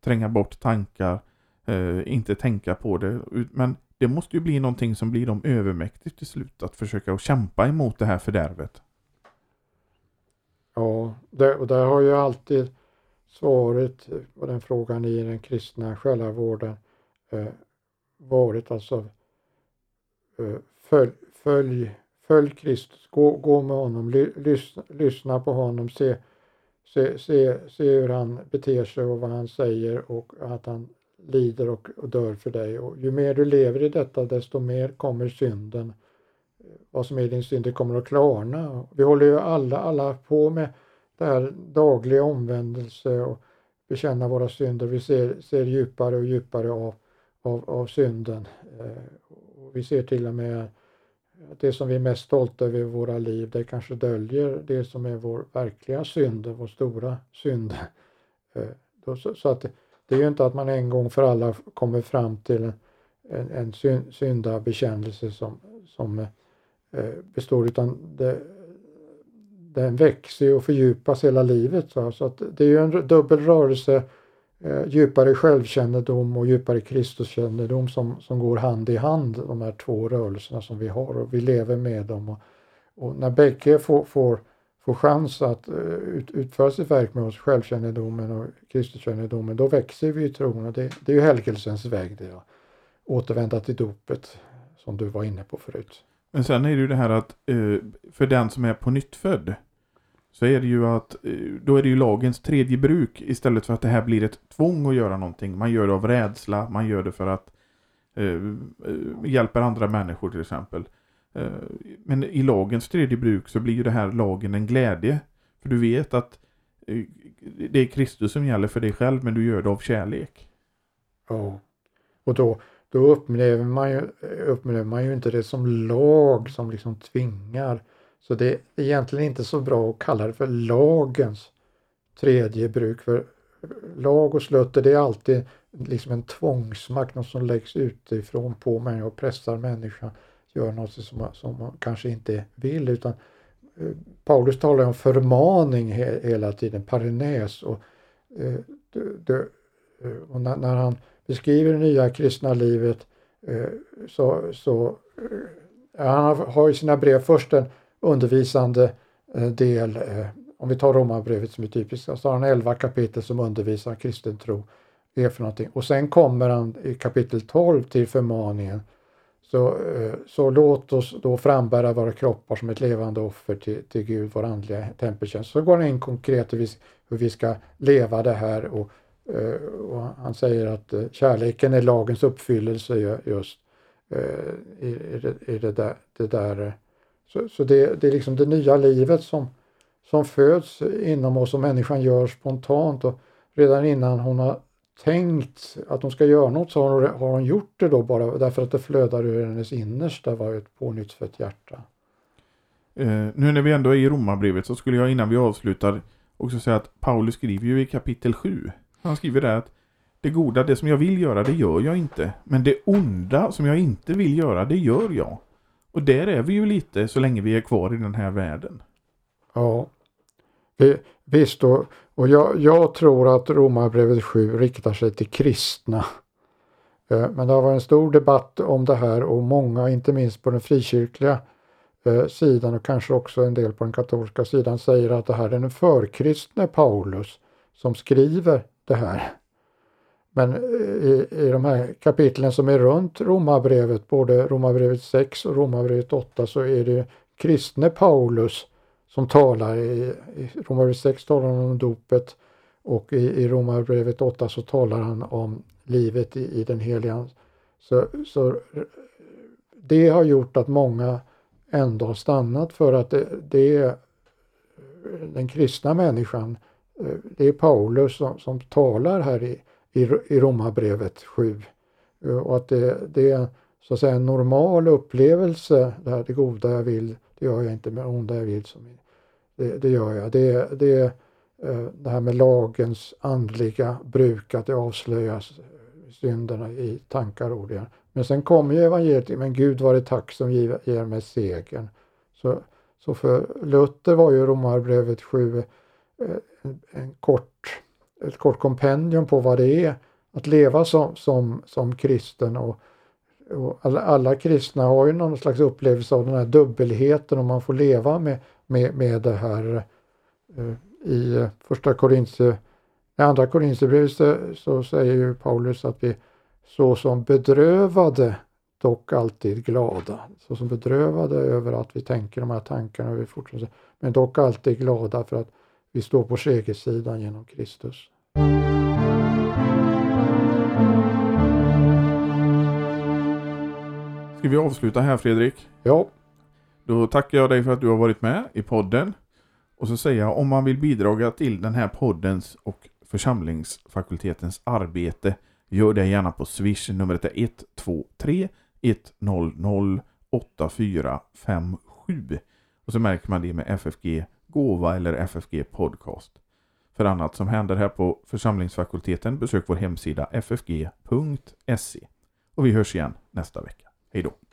tränga bort tankar. Eh, inte tänka på det. Men det måste ju bli någonting som blir dem övermäktigt till slut. Att försöka kämpa emot det här fördärvet. Ja, det, och har ju alltid svaret på den frågan i den kristna själavården eh, varit alltså eh, följ, följ, följ Kristus, gå, gå med honom, ly, lyssna, lyssna på honom, se, se, se, se hur han beter sig och vad han säger och att han lider och, och dör för dig. Och ju mer du lever i detta desto mer kommer synden eh, vad som är din synd, det kommer att klarna. Vi håller ju alla, alla på med det här dagliga omvändelse och bekänna våra synder. Vi ser, ser djupare och djupare av, av, av synden. Eh, och vi ser till och med att det som vi är mest stolta över i våra liv, det kanske döljer det som är vår verkliga synd, vår stora synd. Eh, så, så, att det är ju inte att man en gång för alla kommer fram till en, en syndabekännelse som, som Eh, består utan det, den växer och fördjupas hela livet. Så, så att det är ju en dubbel rörelse, eh, djupare självkännedom och djupare Kristuskännedom som, som går hand i hand, de här två rörelserna som vi har och vi lever med dem. Och, och när bägge får, får, får chans att eh, ut, utföra sitt verk med oss, självkännedomen och Kristuskännedomen, då växer vi i tron och det, det är ju helgelsens väg det. Ja. Återvända till dopet som du var inne på förut. Men sen är det ju det här att eh, för den som är på nyttfödd så är det ju att eh, då är det ju lagens tredje bruk istället för att det här blir ett tvång att göra någonting. Man gör det av rädsla, man gör det för att eh, eh hjälpa andra människor till exempel. men i lagens tredje bruk så blir ju det här lagen en glädje. För du vet att det är Kristus som gäller för dig själv men du gör det av kärlek. Ja, och då då upplever man, ju, upplever man ju inte det som lag som liksom tvingar. Så det är egentligen inte så bra att kalla det för lagens tredje bruk. För lag och slötter det är alltid liksom en tvångsmakt, något som läggs utifrån på människor och pressar människan gör något som man, som man kanske inte vill. utan eh, Paulus talar om förmaning he, hela tiden, parenäs. Och, eh, det, det, eh, och när, när han beskriver det nya kristna livet eh, så, så eh, han har i sina brev först en undervisande eh, del, om vi tar Romarbrevet som är typiskt, så har han 11 kapitel som undervisar kristen tro. är för någonting. Och sen kommer han i kapitel 12 till förmaningen. Så, så låt oss då frambära våra kroppar som ett levande offer till, till Gud, vår andliga tempeltjänst. Så går han in konkret hur vi ska leva det här och Eh, och han säger att eh, kärleken är lagens uppfyllelse just eh, i, det, i det, där. Det där. Så, så det, det, är liksom det nya livet som, som föds inom oss och människan gör spontant. Och redan innan hon har tänkt att hon ska göra något så har hon, har hon gjort det då bara därför att det flödar ur hennes innersta var ett pånyttfött hjärta. Eh, nu när vi ändå är i romarbrevet så skulle jag innan vi avslutar också säga att Paulus skriver ju i kapitel 7 han skriver där att det goda, det som jag vill göra, det gör jag inte. Men det onda som jag inte vill göra, det gör jag. Och där är vi ju lite så länge vi är kvar i den här världen. Ja, visst. Och, och jag, jag tror att Romarbrevet 7 riktar sig till kristna eh, men det har varit en stor debatt om det här och många, inte minst på den frikyrkliga eh, sidan och kanske också en del på den katolska sidan säger att det här är den förkristne Paulus som skriver det här. Men eh, i, i de här kapitlen som är runt Romarbrevet, både Romarbrevet 6 och Romarbrevet 8, så är det kristne Paulus som talar. I, i Romarbrevet 6 talar han om dopet och i, i Romarbrevet 8 så talar han om livet i, i den heliga. Så, så det har gjort att många ändå har stannat för att det, det är den kristna människan, eh, Eh, det är Paulus som, som talar här i, i, i Romarbrevet 7. Eh, och att det, det är så att säga en normal upplevelse, det det goda jag vill, det gör jag inte, men onda jag vill, som, det, det gör jag. Det, det, eh, det här med lagens andliga bruk, att det avslöjas synderna i tankar och ord. Men sen kommer ju evangeliet, men Gud var det tack som ger mig segern. Så, så för Luther var ju Romarbrevet 7 en, kort, ett kort kompendium på vad det är att leva som, som, som kristen. Och, och alla, alla, kristna har ju någon slags upplevelse av den här dubbelheten och man får leva med, med, med det här. Eh, I första Korintierbrevet i andra Korinthierbrevet så säger ju Paulus att vi såsom bedrövade dock alltid glada. Såsom bedrövade över att vi tänker de här tankarna och vi fortsätter. Men dock alltid glada för att vi står på segersidan genom Kristus. Ska vi avsluta här Fredrik? Ja. Då tackar jag dig för att du har varit med i podden. Och så säger jag om man vill bidra till den här poddens och församlingsfakultetens arbete gör det gärna på swish. Numret är 123 100 8457. Och så märker man det med FFG Gåva eller FFG Podcast. För annat som händer här på församlingsfakulteten besök vår hemsida ffg.se. Och vi hörs igen nästa vecka. Hej då!